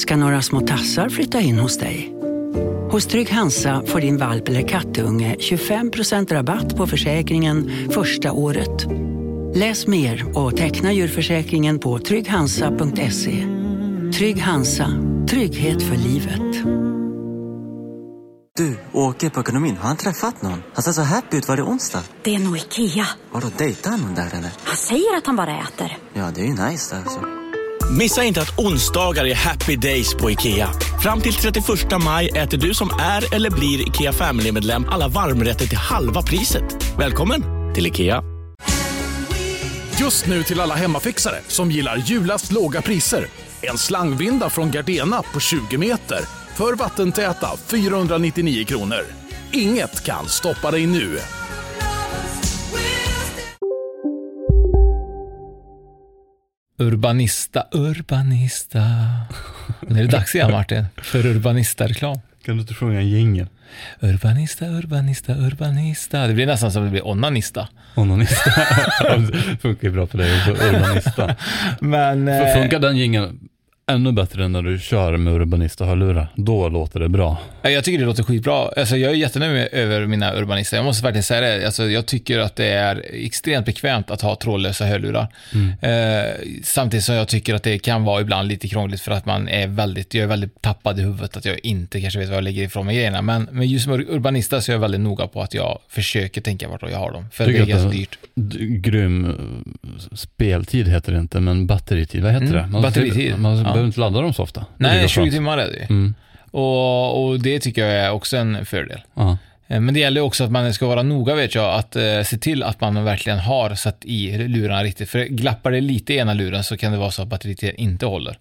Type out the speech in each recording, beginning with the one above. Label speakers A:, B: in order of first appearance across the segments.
A: Ska några små tassar flytta in hos dig? Hos Trygg Hansa får din valp eller kattunge 25% rabatt på försäkringen första året. Läs mer och teckna djurförsäkringen på trygghansa.se. Trygg Hansa, trygghet för livet.
B: Du, åker på ekonomin. Har han träffat någon? Han ser så happy ut. Var det onsdag?
C: Det är nog Ikea.
B: Har du dejtar han någon där eller?
C: Han säger att han bara äter.
B: Ja, det är ju nice alltså.
D: Missa inte att onsdagar är happy days på IKEA. Fram till 31 maj äter du som är eller blir IKEA Family-medlem alla varmrätter till halva priset. Välkommen till IKEA.
E: Just nu till alla hemmafixare som gillar julast låga priser. En slangvinda från Gardena på 20 meter för vattentäta 499 kronor. Inget kan stoppa dig nu.
F: Urbanista, urbanista. Nu är det dags igen Martin, för urbanista-reklam.
G: Kan du inte sjunga en jingel?
F: Urbanista, urbanista, urbanista. Det blir nästan som att det blir onanista.
G: Onanista. funkar ju bra för dig, urbanista.
F: Men...
G: Funkar den jingeln ännu bättre när du kör med urbanista-hörlurar? Då låter det bra.
F: Jag tycker det låter skitbra. Alltså, jag är jättenöjd över mina urbanister. Jag måste verkligen säga det. Alltså, jag tycker att det är extremt bekvämt att ha trådlösa hörlurar. Mm. Eh, samtidigt som jag tycker att det kan vara ibland lite krångligt för att man är väldigt, jag är väldigt tappad i huvudet att jag inte kanske vet var jag lägger ifrån mig grejerna. Men, men just med urbanista så är jag väldigt noga på att jag försöker tänka vart jag har dem. För det är ganska dyrt.
G: Grym eh, speltid heter det inte, men batteritid, vad heter mm. det?
F: Man batteritid.
G: Man ja. Behöver inte ladda dem så ofta.
F: Nej, 20 timmar är det ju. Mm. Och, och, det tycker jag är också en fördel. Ja. Eh, men det gäller också att man ska vara noga vet jag, att eh, se till att man verkligen har satt i lurarna riktigt. För glappar det lite i ena luren så kan det vara så att batteriet inte håller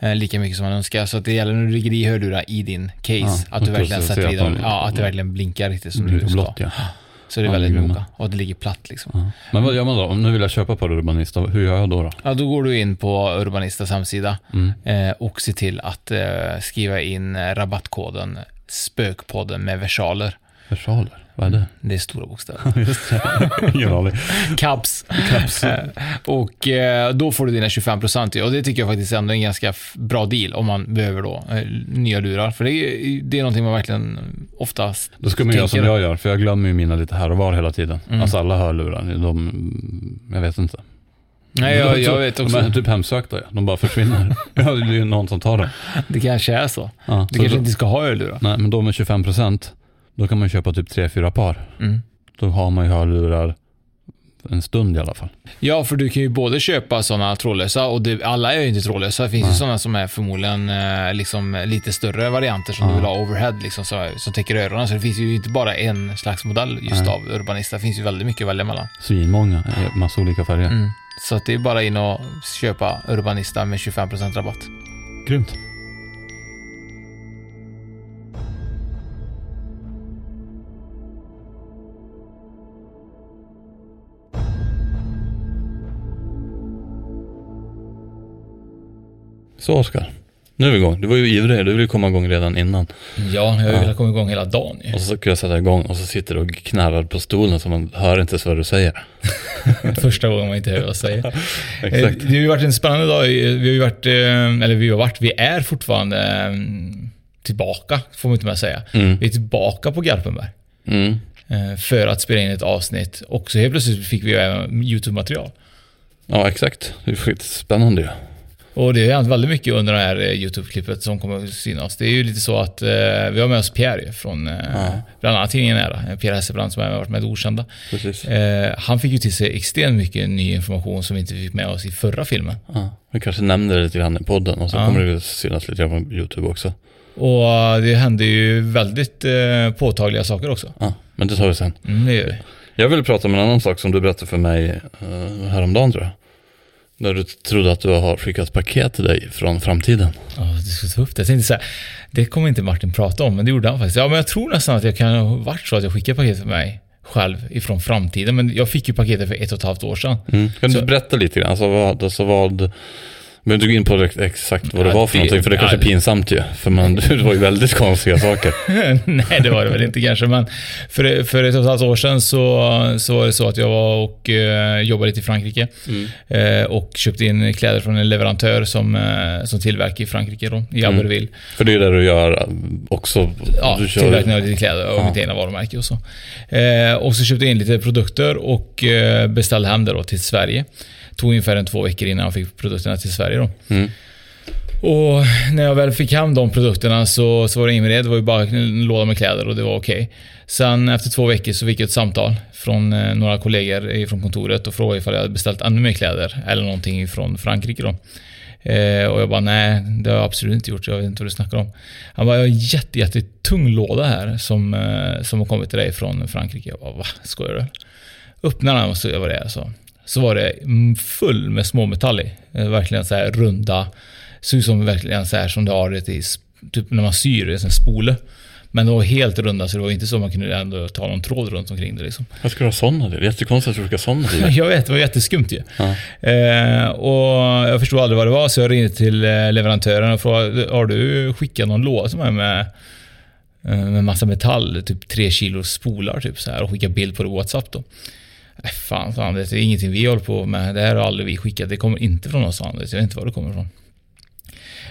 F: eh, lika mycket som man önskar. Så det gäller när du ligger i hörlurar i din case, ja, att du verkligen sätter i dem, ja, att det verkligen blinkar riktigt som du ska. Blott, ja. Så det är ja, väldigt noga. Och det ligger platt liksom. Ja.
G: Men vad gör man då? Om nu vill jag köpa på Urbanista, hur gör jag då? då?
F: Ja, då går du in på Urbanistas hemsida mm. eh, och ser till att eh, skriva in rabattkoden Spökpodden med versaler.
G: Versaler? Vad är det?
F: Det är stora bokstäver. Just det. Caps. Caps. Och eh, då får du dina 25% och det tycker jag faktiskt ändå är en ganska bra deal om man behöver då eh, nya lurar. För det är, det är någonting man verkligen oftast
G: Då ska man göra som jag gör, för jag glömmer ju mina lite här och var hela tiden. Mm. Alltså alla hörlurar, de, jag vet inte.
F: Nej, jag, jag vet också.
G: De är typ hemsökta, ja. de bara försvinner. det är ju någon som tar dem.
F: Det kanske är så. Ja, du så kanske då, inte ska ha hörlurar.
G: Nej, men de med 25% då kan man köpa typ tre fyra par. Mm. Då har man ju hörlurar en stund i alla fall.
F: Ja, för du kan ju både köpa sådana trådlösa och det, alla är ju inte trådlösa. Det finns Nej. ju sådana som är förmodligen eh, liksom, lite större varianter som ja. du vill ha overhead, liksom, så, som täcker öronen. Så det finns ju inte bara en slags modell just Nej. av Urbanista. Det finns ju väldigt mycket att välja mellan.
G: Svinmånga, massa olika färger. Mm.
F: Så det är bara in och köpa Urbanista med 25% rabatt.
G: Grymt. Så Oskar, nu är vi igång. Du var ju ivrig, du ville komma igång redan innan.
F: Ja, jag har ju velat komma igång hela dagen.
G: Ju. Och så ska jag sätta igång och så sitter du och knarrar på stolen så man hör inte så vad du säger.
F: Första gången man inte hör vad jag säger. Exakt. Eh, det har ju varit en spännande dag. Vi har ju varit, eh, eller vi har varit, vi är fortfarande mm, tillbaka, får man inte med säga. Mm. Vi är tillbaka på Garpenberg. Mm. Eh, för att spela in ett avsnitt. Och så helt plötsligt fick vi YouTube-material.
G: Ja, exakt. Det är skitspännande ju. Ja.
F: Och det har hänt väldigt mycket under det här eh, YouTube-klippet som kommer att synas. Det är ju lite så att eh, vi har med oss Pierre från eh, ja. bland annat tidningen Nära. Pierre Hesselbrand som har varit med i Okända. Eh, han fick ju till sig extremt mycket ny information som vi inte fick med oss i förra filmen.
G: Ja. Vi kanske nämner det lite grann i podden och så ja. kommer det synas lite grann på YouTube också.
F: Och eh, det hände ju väldigt eh, påtagliga saker också.
G: Ja, men det tar vi sen.
F: Mm, det gör vi.
G: Jag vill prata om en annan sak som du berättade för mig eh, häromdagen tror jag. När du trodde att du har skickat paket till dig från framtiden.
F: Ja, du skulle ta upp det. Jag tänkte så här, det kommer inte Martin prata om, men det gjorde han faktiskt. Ja, men jag tror nästan att jag kan ha varit så att jag skickade paket till mig själv ifrån framtiden. Men jag fick ju paketet för ett och ett halvt år sedan.
G: Mm. Kan så, du berätta lite grann? Alltså vad, alltså vad, Men du gå in på ex- exakt vad det
F: Ja,
G: var för
F: det-
G: någonting, för det är kanske
F: ja.
G: är pinsamt ju. För man, det var ju väldigt konstiga saker.
F: Nej, det var det väl inte kanske, men för, för ett och ett halvt år sedan så, så var det så att jag var och eh, jobbade lite i Frankrike. Eh, och köpte in kläder från en leverantör som, eh, som tillverkar i Frankrike då, i Albertville.
G: För det är det du gör äh, också.
F: Ja,
G: du kör,
F: tillverkning av lite kläder och mitt egna varumärke och så. Eh, och så köpte jag in lite produkter och eh, beställde hem det då till Sverige. Tog ungefär en två veckor innan jag fick produkterna till Sverige då.
G: Mm.
F: Och när jag väl fick hem de produkterna så, så var det inget med det. Det var ju bara en låda med kläder och det var okej. Sen efter två veckor så fick jag ett samtal från eh, några kollegor från kontoret och frågade ifall jag hade beställt ännu mer kläder eller någonting från Frankrike då. Eh, och jag bara, nej, det har jag absolut inte gjort. Jag vet inte vad du snackar om. Han bara, jag har en jätte, jättetung låda här som, eh, som har kommit till dig från Frankrike. Jag bara, va? Skojar du? Öppnar den och så vad det är. Så, så var det mm, full med småmetall i. Eh, Verkligen så här runda. Såg ut som verkligen så här som du har det i, typ när man syr, en sån här spole. Men de var helt runda så det var inte så man kunde ändå ta någon tråd runt omkring det liksom.
G: Vad ska du ha sådana? Det är jättekonstigt att du ska ha sådana.
F: Jag vet, det var jätteskumt ju.
G: Ja.
F: Eh, och jag förstod aldrig vad det var, så jag ringde till eh, leverantören och frågade Har du skickat någon låda till mig med, eh, med massa metall, typ tre kilo spolar typ så här och skickat bild på det på WhatsApp då? Nej fan, Anders, det är ingenting vi håller på med. Det här har aldrig vi skickat. Det kommer inte från oss. Anders. Jag vet inte var det kommer ifrån.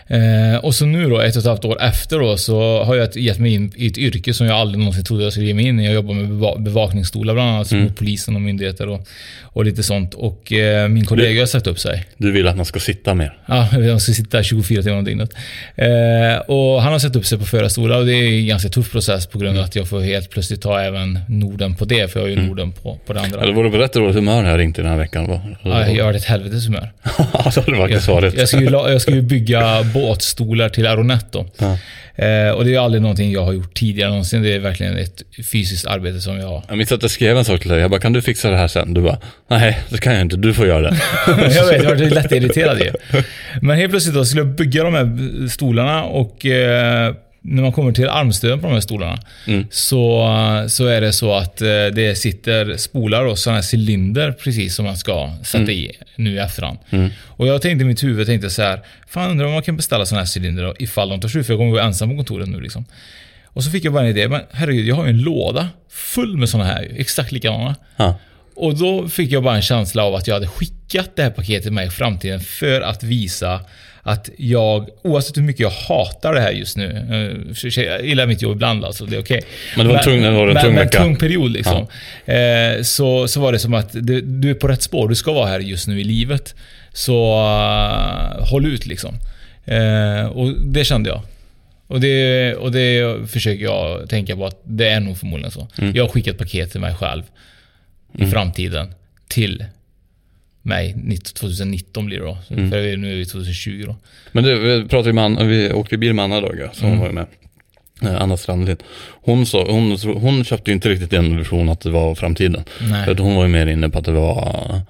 F: Eh, och så nu då, ett och ett halvt år efter då, så har jag gett mig in i ett yrke som jag aldrig någonsin trodde jag skulle ge mig in i. Jag jobbar med beva- bevakningsstolar bland annat, mot polisen och myndigheter och, och lite sånt. Och eh, min kollega har sagt upp sig.
G: Du vill att man ska sitta mer.
F: Ja, jag ska sitta 24 timmar om dygnet. Eh, och han har satt upp sig på förarstolar och det är en ganska tuff process på grund av att jag får helt plötsligt ta även Norden på det, för jag har ju Norden på, på det andra.
G: Eller var du på rätt dåligt humör när jag ringde den här veckan? Va?
F: Ja, jag har ett helvetes humör.
G: Ja, det du faktiskt
F: Jag,
G: varit.
F: jag, ska ju, jag ska ju bygga båtstolar till Aronet då.
G: Ja.
F: Eh, och det är aldrig någonting jag har gjort tidigare någonsin. Det är verkligen ett fysiskt arbete som jag...
G: Jag minns att jag skrev en sak till dig. Jag bara, kan du fixa det här sen? Du bara, nej, det kan jag inte. Du får göra det.
F: jag vet, jag var lätt irriterad ju. Men helt plötsligt då skulle jag bygga de här stolarna och eh, när man kommer till armstöden på de här stolarna
G: Mm.
F: så, så är det så att eh, det sitter spolar och sådana här cylinder precis som man ska sätta i nu i efterhand. Och jag tänkte i mitt huvud, tänkte så här, fan undrar om man kan beställa sådana här cylinder då, ifall de tar slut, för jag kommer vara ensam på kontoret nu liksom. Och så fick jag bara en idé, men herregud, jag har ju en låda full med sådana här, exakt likadana. Och då fick jag bara en känsla av att jag hade skickat det här paketet mig i framtiden för att visa att jag, oavsett hur mycket jag hatar det här just nu, eh, jag gillar mitt jobb ibland alltså, det är okej.
G: Men det var en tung- det var en
F: men,
G: tung vecka.
F: tung period liksom. Eh, så, så var det som att du, du är på rätt spår, du ska vara här just nu i livet. Så eh, håll ut liksom. Eh, och det kände jag. Och det, och det försöker jag tänka på att det är nog förmodligen så.
G: Mm.
F: Jag har skickat paket till mig själv i framtiden till 19 2019 blir det då.
G: Mm.
F: För nu är vi 2020 då.
G: Men du, vi pratade ju med Anna, vi åkte bil med Anna Daga, som
F: Mm.
G: var med. Eh, Anna Strandlind. Hon, sa, hon, hon köpte ju inte riktigt den version att det var framtiden.
F: Nej.
G: För hon var ju mer inne på att det var,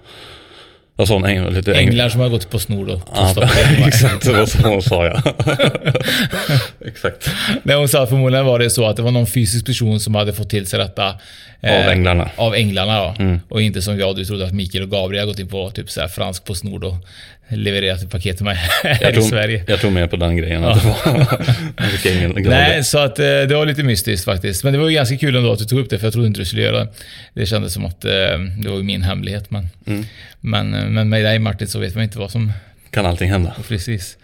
G: jag sa en äng, lite äng-
F: Änglar som har gått på snor då.
G: Ja, exakt, det var så hon sa ja. exakt.
F: Nej, hon sa att förmodligen var det så att det var någon fysisk person som hade fått till sig detta. eh,
G: Av änglarna.
F: Av änglarna då.
G: Mm.
F: Och inte som jag, du trodde att Mikael och Gabriel gått in på typ så här fransk Postnord och levererat ett paket till mig här
G: Jag
F: i Sverige.
G: jag tror mer på den grejen. Att det var.
F: Nej, så att eh, det var lite mystiskt faktiskt. Men det var ju ganska kul ändå att du tog upp det, för jag trodde inte du skulle göra det. Det kändes som att eh, det var min hemlighet. Men,
G: Mm.
F: men, eh, men med dig Martin så vet man inte vad som...
G: Kan allting hända?
F: Precis.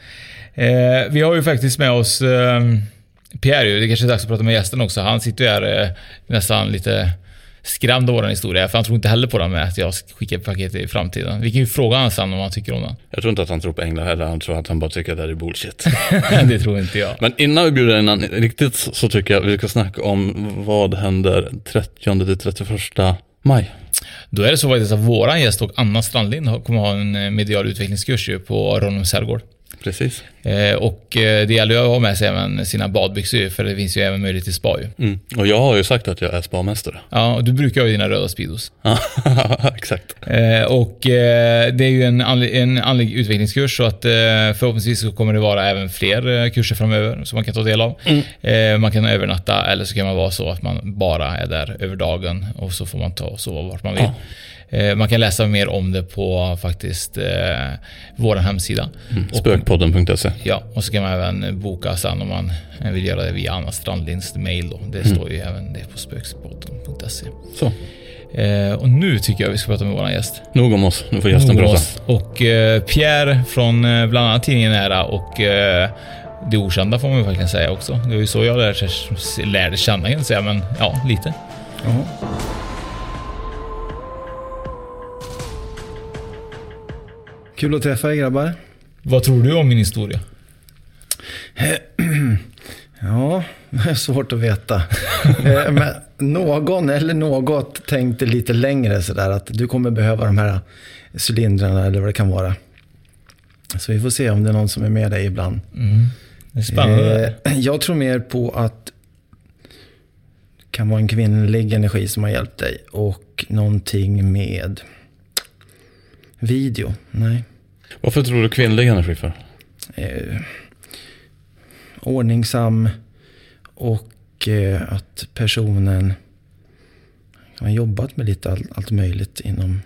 F: Eh, vi har ju faktiskt med oss eh, Pierre. Det kanske är dags att prata med gästen också. Han sitter ju här eh, nästan lite skrämd av vår historia. För han tror inte heller på det med att jag skickar paket i framtiden. Vi kan ju fråga honom sen om han tycker om den.
G: Jag tror inte att han tror på änglar heller. Han tror att han bara tycker att det här är bullshit.
F: det tror inte jag.
G: Men innan vi bjuder in han riktigt så tycker jag vi ska snacka om vad händer 30 till 31 maj.
F: Då är det så faktiskt att våran gäst och Anna Strandlind kommer ha en eh, medial utvecklingskurs ju på Ronnums herrgård.
G: Precis.
F: Eh, och eh, det gäller ju att ha med sig även sina badbyxor ju, för det finns ju även möjlighet till spa ju.
G: Mm. Och jag har ju sagt att jag är spamästare.
F: Ja, och du brukar ha dina röda Speedos.
G: Ja, exakt.
F: Eh, och det är ju en andlig, en andlig utvecklingskurs så att förhoppningsvis så kommer det vara även fler kurser framöver som man kan ta del av. Eh, man kan övernatta eller så kan man vara så att man bara är där över dagen och så får man ta och sova vart man vill. Eh, man kan läsa mer om det på faktiskt eh, vår hemsida.
G: Mm. Spökpodden.se.
F: Ja, och så kan man även boka sen om man vill göra det via Anna Strandlinds mail. Då. Det
G: Mm.
F: står ju även det på spökpodden.se.
G: Så,
F: Eh, och nu tycker jag vi ska prata med vår gäst.
G: nog om oss. Nu får gästen prata.
F: oss. Och eh, Pierre från eh, bland annat tidningen Nära och eh, Det Okända får man ju verkligen säga också. Det var ju så jag lärde, lärde känna kan jag säga, men ja, lite.
H: Kul att träffa er grabbar.
F: Vad tror du om min historia?
H: Ja, svårt att veta. Eh, Men någon eller något tänkte lite längre sådär att du kommer behöva de här cylindrarna eller vad det kan vara. Så vi får se om det är någon som är med dig ibland.
F: Det är spännande.
H: Eh, Jag tror mer på att det kan vara en kvinnlig energi som har hjälpt dig och någonting med video. Nej.
G: Varför tror du kvinnlig energi för?
H: eh, ordningsam och eh, att personen har jobbat med lite all, allt möjligt inom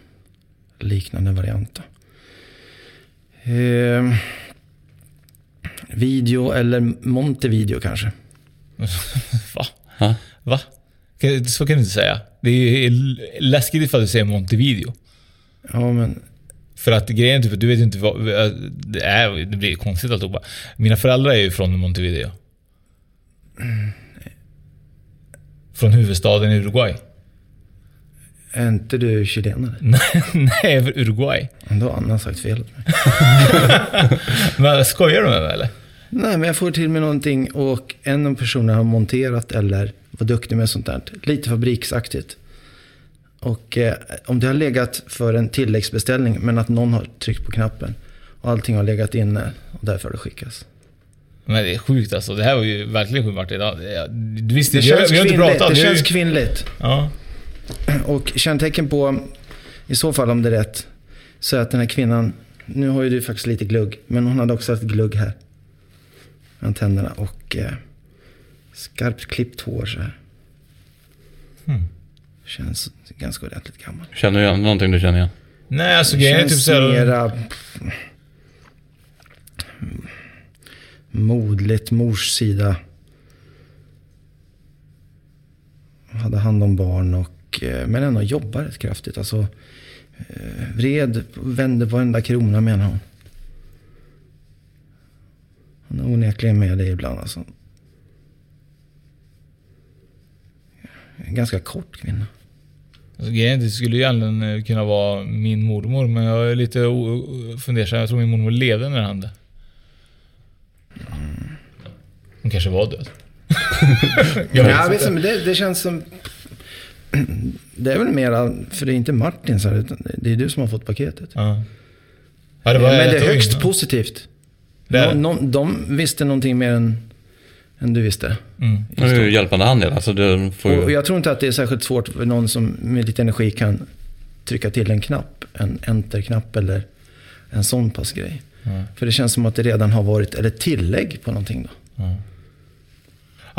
H: liknande varianter. Eh, video eller Montevideo kanske.
F: Va?
G: Ha?
F: Va? Så kan du inte säga. Det är läskigt ifall du säger Montevideo.
H: Ja, men
F: För att grejen är typ att du vet inte vad... Det, är, det blir konstigt alltihopa. Mina föräldrar är ju från Montevideo. Från huvudstaden i Uruguay.
H: är inte du chilenare?
F: Nej, för Uruguay.
H: Då har Anna sagt fel.
F: Men skojar du med mig eller?
H: Nej, men jag får till mig någonting och en av personerna har monterat eller var duktig med sånt där. Lite fabriksaktigt. Och eh, om det har legat för en tilläggsbeställning men att någon har tryckt på knappen och allting har legat inne och därför har det skickats.
F: Men det är sjukt alltså. Det här var ju verkligen sjukt Martin. Du visste
H: Det
F: vi har-
H: känns
F: vi har inte pratat.
H: Det
F: har ju-
H: känns kvinnligt.
F: Ja.
H: Och kännetecken på, i så fall om det är rätt, så är att den här kvinnan, nu har ju du faktiskt lite glugg, men hon hade också haft glugg här. Mellan tänderna och eh, skarpt klippt hår så här.
F: Hmm.
H: Känns ganska ordentligt gammal.
G: Känner du igen någonting du känner igen?
F: Nej, alltså grejen är typ såhär...
H: mera modligt, mors sida. Hade hand om barn och, eh, men ändå jobbar rätt kraftigt. Alltså, eh, vred, vände på varenda krona menar hon. Hon är onekligen med dig ibland alltså. En ganska kort kvinna.
F: Alltså, det skulle ju egentligen eh, kunna vara min mormor, men jag är lite fundersam. Jag tror min mormor levde när det hände. Hon kanske var död. jag vet
H: Ja,
F: inte.
H: vet du, men det, det känns som... Det är väl mera, för det är inte Martin så här, utan det är du som har fått paketet.
F: Ja. Ja, det var
H: men det är högst positivt.
F: Det är.
H: Nå, nå, de visste någonting mer än, än du visste.
F: Mm.
G: Det är ju hjälpande hand alltså du får ju...
H: Och jag tror inte att det är särskilt svårt för någon som med lite energi kan trycka till en knapp. En enter-knapp eller en sån pass grej.
F: Mm.
H: För det känns som att det redan har varit, eller tillägg på någonting då.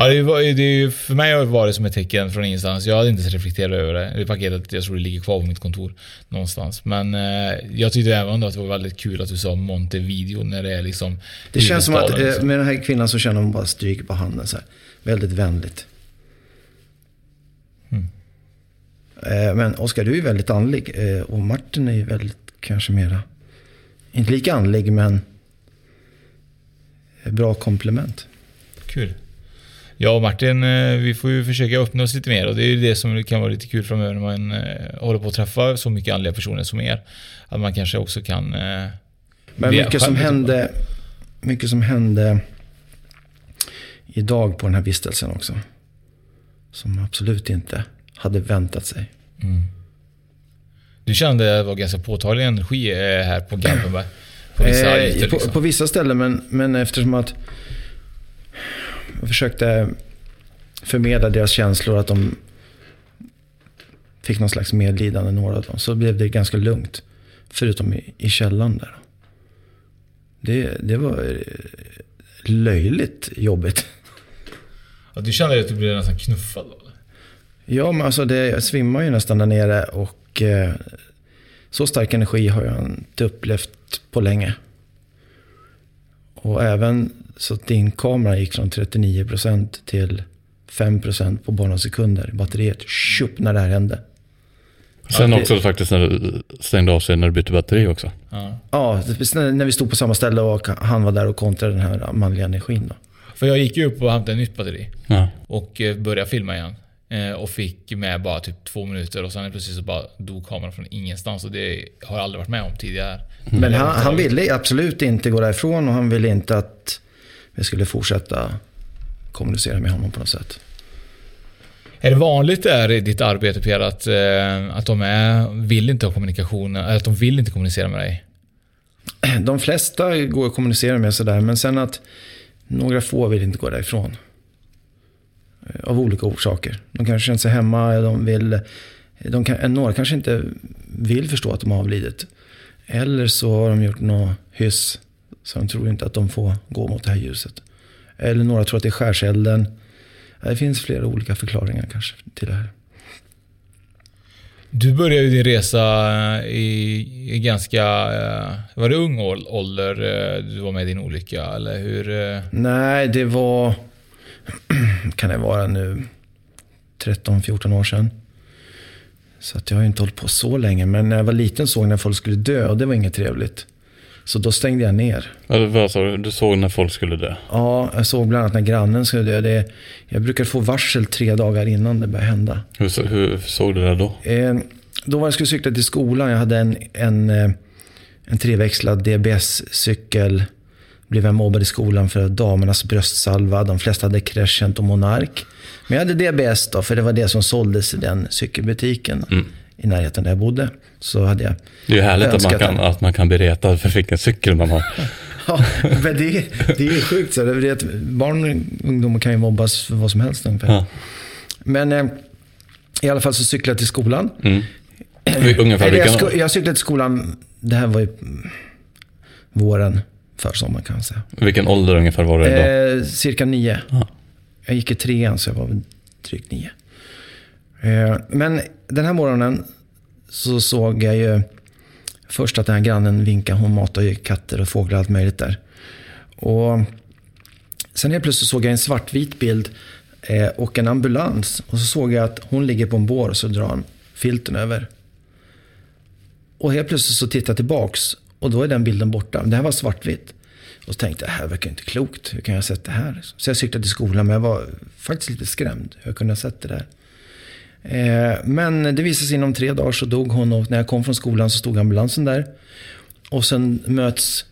F: Ja, det, var, det för mig har det varit som ett tecken från ingenstans. Jag hade inte reflekterat över det. Det paketet, jag tror det ligger kvar på mitt kontor någonstans. Men eh, jag tyckte även att det var väldigt kul att du sa Montevideo när det är liksom
H: Det känns som att eh,
F: liksom.
H: med den här kvinnan så känner hon bara stryk på handen så här. Väldigt vänligt.
F: Mm.
H: Eh, Men Oskar, du är väldigt andlig. eh, Och Martin är ju väldigt, kanske mera, inte lika andlig men bra komplement.
F: Kul. Jag och Martin, eh, vi får ju försöka öppna oss lite mer och det är ju det som kan vara lite kul framöver när man eh, håller på att träffa så mycket andliga personer som er. Att man kanske också kan... eh,
H: Men mycket som, hände, mycket som hände idag på den här vistelsen också. Som absolut inte hade väntat sig.
F: Du kände att det var ganska påtaglig energi här på Garpenberg? På vissa
H: Eh, på,
F: liksom.
H: på vissa ställen, men, men eftersom att jag försökte förmedla deras känslor, att de fick någon slags medlidande, några av dem, så blev det ganska lugnt. Förutom i, i källaren där. Det, det var eh, löjligt jobbigt.
F: Ja, du kände att du blev nästan knuffad då?
H: Ja, men alltså det, jag svimmar ju nästan där nere och eh, Så stark energi har jag inte upplevt på länge. Och även så att din kamera gick från 39% till 5% på bara några sekunder batteriet. Tjup, när det här hände.
G: Sen
H: Ja, det-
G: också faktiskt när du stängde av sig när du bytte batteri också.
F: Ja.
H: Ja, när vi stod på samma ställe och han var där och kontrade den här manliga energin. Då.
F: För jag gick ju upp och hämtade nytt batteri.
G: Ja.
F: Och eh, började filma igen. Eh, Och fick med bara typ två minuter och sen precis så bara dog kameran från ingenstans. Och det har jag aldrig varit med om tidigare.
H: Men han, han ville absolut inte gå därifrån och han ville inte att vi skulle fortsätta kommunicera med honom på något sätt.
F: Är det vanligt där i ditt arbete Pierre att, eh, att de är, vill inte ha kommunikation, eller att de vill inte kommunicera med dig?
H: De flesta går att kommunicera med sådär, men sen att några få vill inte gå därifrån. Eh, Av olika orsaker. De kanske känner sig hemma, de vill, de kan, några kanske inte vill förstå att de har avlidit. Eller så har de gjort något hyss, så de tror inte att de får gå mot det här ljuset. Eller några tror att det är skärselden. Det finns flera olika förklaringar kanske till det här.
F: Du började din resa i, i ganska... eh, Var det ung ål- ålder eh, du var med i din olycka? Eller hur? eh?
H: Nej, det var... kan det vara nu? 13-14 år sedan. Så att jag har inte hållit på så länge. Men när jag var liten såg jag när folk skulle dö och det var inget trevligt. Så då stängde jag ner.
G: Så, du såg när folk skulle dö.
H: Ja, jag såg bland annat när grannen skulle dö. Det, jag brukar få varsel tre dagar innan det börjar hända.
G: Hur, så- hur såg du det då?
H: Eh, då var jag skulle cykla till skolan. Jag hade en, en, eh, en treväxlad DBS-cykel. Blev jag mobbad i skolan för damernas bröstsalva. De flesta hade Crescent och Monark. Men jag hade DBS då, för det var det som såldes i den cykelbutiken. I närheten där jag bodde. Så hade jag
G: Det är ju härligt att man, kan,
H: den.
G: att man kan bli retad för vilken cykel man har.
H: Ja, men det, det är ju sjukt. Så det är att barn och ungdomar kan ju mobbas för vad som helst ungefär.
G: Ja.
H: Men eh, i alla fall så cyklade jag till skolan.
G: Mm. Ungefär
H: jag,
G: vilken...
H: jag cyklade till skolan, det här var ju våren, försommaren kan man säga.
G: Vilken ålder ungefär var du då?
H: Eh, cirka nio.
G: Ja.
H: Jag gick i trean så jag var väl drygt nio. Eh, men den här morgonen så såg jag ju först att den här grannen vinkade. Hon matar ju katter och fåglar och allt möjligt där. Och sen helt plötsligt såg jag en svartvit bild eh, och en ambulans. Och så såg jag att hon ligger på en bår och så drar han filten över. Och helt plötsligt så tittar jag tillbaks och då är den bilden borta. Det här var svartvitt. Och så tänkte jag, det här verkar inte klokt. Hur kan jag ha sett det här? Så jag cyklade till skolan, men jag var faktiskt lite skrämd. Hur jag kunde ha sett det där. Eh, men det visade sig inom tre dagar så dog hon och när jag kom från skolan så stod ambulansen där. Och sen möts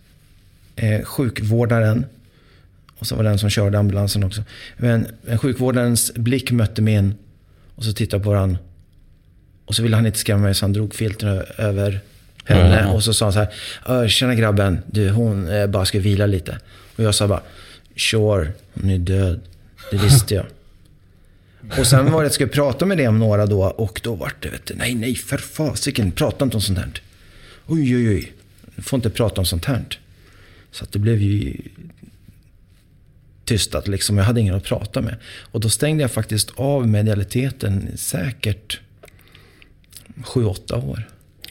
H: eh, sjukvårdaren. Och så var det den som körde ambulansen också. Men sjukvårdarens blick mötte min. Och så tittade på den. Och så ville han inte skrämma mig så han drog filten ö- över henne.
G: Ja.
H: Och så sa han så här. "Ö, Tjena grabben, du hon eh, bara ska vila lite. Och jag sa bara. Sure, hon är död. Det visste jag. Och sen var det ska jag prata med det om några då. Och då var det, vet du, nej, nej, för fasiken, prata inte om sånt här. Oj, oj, oj. Du får inte prata om sånt här. Så att det blev ju tystat liksom. Jag hade ingen att prata med. Och då stängde jag faktiskt av medialiteten säkert sju, åtta år.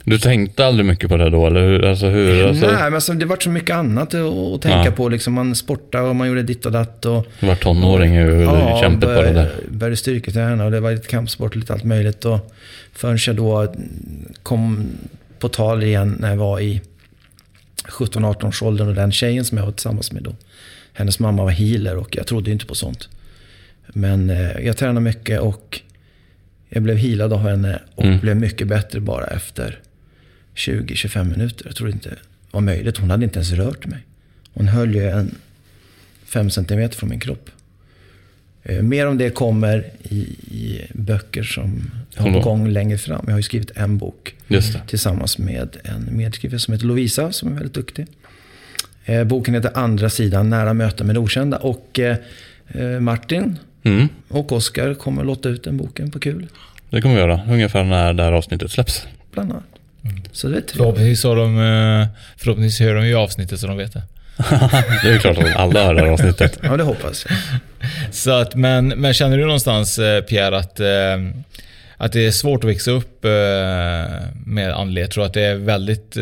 G: Du tänkte aldrig mycket på det då, eller hur? Alltså, hur alltså,
H: Nej, men alltså, det var så mycket annat att, tänka
G: Ja.
H: på. Liksom, man sportade och man gjorde ditt och datt. Och,
G: Du var tonåring och ja, kämpade på det där.
H: började styrketräna och det var lite kampsport och lite allt möjligt. Och förrän jag då kom på tal igen när jag var i 17-18 års åldern och den tjejen som jag var tillsammans med då. Hennes mamma var healer och jag trodde inte på sånt. Men eh, jag tränade mycket och jag blev healad av henne och
G: Mm.
H: blev mycket bättre bara efter 20-25 minuter. Jag trodde inte det var möjligt. Hon hade inte ens rört mig. Hon höll ju en 5 centimeter från min kropp. Eh, mer om det kommer i, i böcker som har på gång längre fram. Jag har ju skrivit en bok tillsammans med en medskrivare som heter Lovisa som är väldigt duktig. Eh, boken heter Andra sidan, nära möten med det okända. Och eh, eh, Martin
G: Mm,
H: och Oskar kommer låta ut den boken på kul.
G: det kommer vi göra. Ungefär när det här avsnittet släpps.
H: Bland annat. Så det är trevligt.
F: Förhoppningsvis, har de, eh, förhoppningsvis hör de ju avsnittet så de vet det.
G: det är klart att alla hör det här avsnittet.
H: Ja, det hoppas jag.
F: Så att, men, men känner du någonstans, eh, Pierre, att, eh, att det är svårt att växa upp med andlighet. Jag tror att det är väldigt...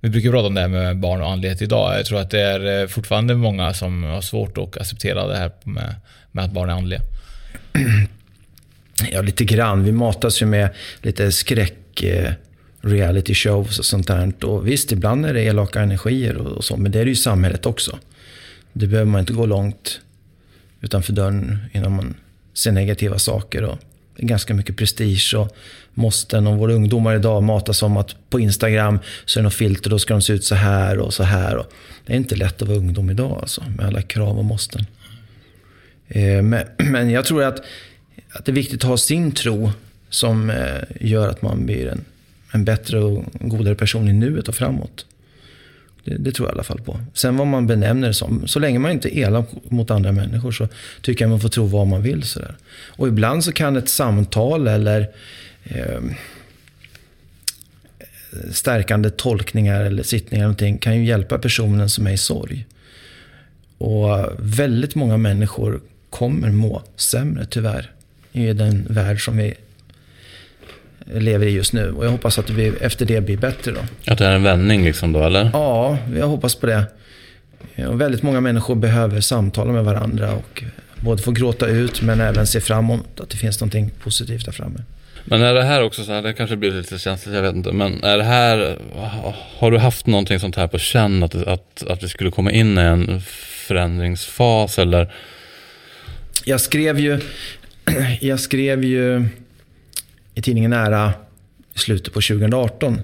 F: Vi brukar prata om det här med barn och andlighet idag. Jag tror att det är fortfarande många som har svårt att acceptera det här med, med att barn är andliga.
H: Ja, lite grann. Vi matas ju med lite skräck reality shows och sånt där. Och visst, ibland är det elaka energier och, så, men det är det ju i samhället också. Det behöver man inte gå långt utanför dörren innan man ser negativa saker. Och det är ganska mycket prestige och måsten. Och våra ungdomar idag matas om att på Instagram så är det något filter, då ska de se ut så här och så här. Och det är inte lätt att vara ungdom idag alltså, med alla krav och måsten. Eh, men jag tror att, att det är viktigt att ha sin tro som eh, gör att man blir en en bättre och godare person i nuet och framåt. Det, det, tror jag i alla fall på. Sen vad man benämner det som. Så länge man inte är elak mot andra människor så tycker jag man får tro vad man vill. Sådär. Och ibland så kan ett samtal eller eh, stärkande tolkningar eller sittningar eller någonting kan ju hjälpa personen som är i sorg. Och väldigt många människor kommer må sämre tyvärr i den värld som vi lever i just nu. Och jag hoppas att det blir, efter det blir bättre då.
G: Att det är en vändning liksom då, eller?
H: Ja, jag hoppas på det. Och väldigt många människor behöver samtala med varandra och både få gråta ut men även se framåt, att det finns någonting positivt där framme.
G: Men är det här också så här, det kanske blir lite känsligt, jag vet inte, men är det här, har du haft någonting sånt här på känn, att, att, att vi skulle komma in i en förändringsfas eller?
H: Jag skrev ju, jag skrev ju i tidningen Nära i slutet på 2018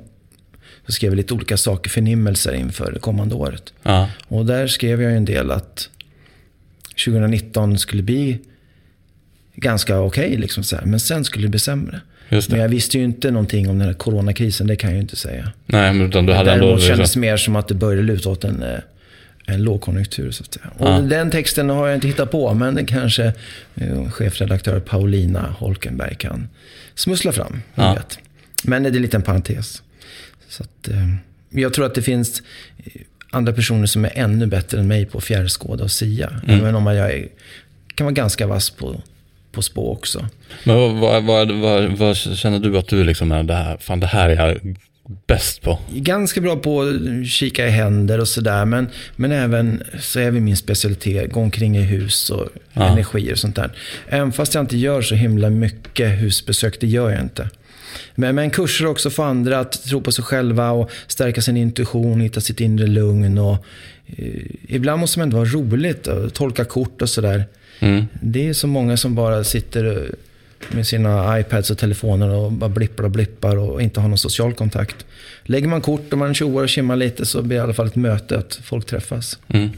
H: så skrev jag lite olika saker, förnimmelser inför det kommande året. Ja. Och där skrev jag en del att 2019 skulle bli ganska okej, okay, liksom men sen skulle det bli sämre. Men jag visste ju inte någonting om den här coronakrisen, det kan jag ju inte säga.
G: Nej, men utan du hade
H: Däremot
G: ändå...
H: kändes det mer som att det började luta åt en, eh, en lågkonjunktur. Så att säga. Och ja. Den texten har jag inte hittat på, men den kanske eh, chefredaktör Paulina Holkenberg kan smussla fram. Ja. Vet. Men det är en liten parentes. Så att, eh, jag tror att det finns eh, andra personer som är ännu bättre än mig på fjärrskåda och sia. Mm. Även om jag är, kan vara ganska vass på, på spå också.
G: Men vad, vad, vad, vad, känner du att du liksom är det här, fan det här är jag bäst på?
H: Ganska bra på att kika i händer och sådär. Men, men även så är vi min specialitet, gå omkring i hus och ja. energier och sånt där. Även fast jag inte gör så himla mycket husbesök, det gör jag inte. Men, men kurser också för andra att tro på sig själva och stärka sin intuition, hitta sitt inre lugn. Och, eh, ibland måste man ändå vara roligt och tolka kort och sådär. Mm. Det är så många som bara sitter med sina iPads och telefoner och bara blippar och blippar och inte har någon social kontakt. Lägger man kort och man tjoar och kimmar lite så blir det i alla fall ett möte, att folk träffas.
G: Mm.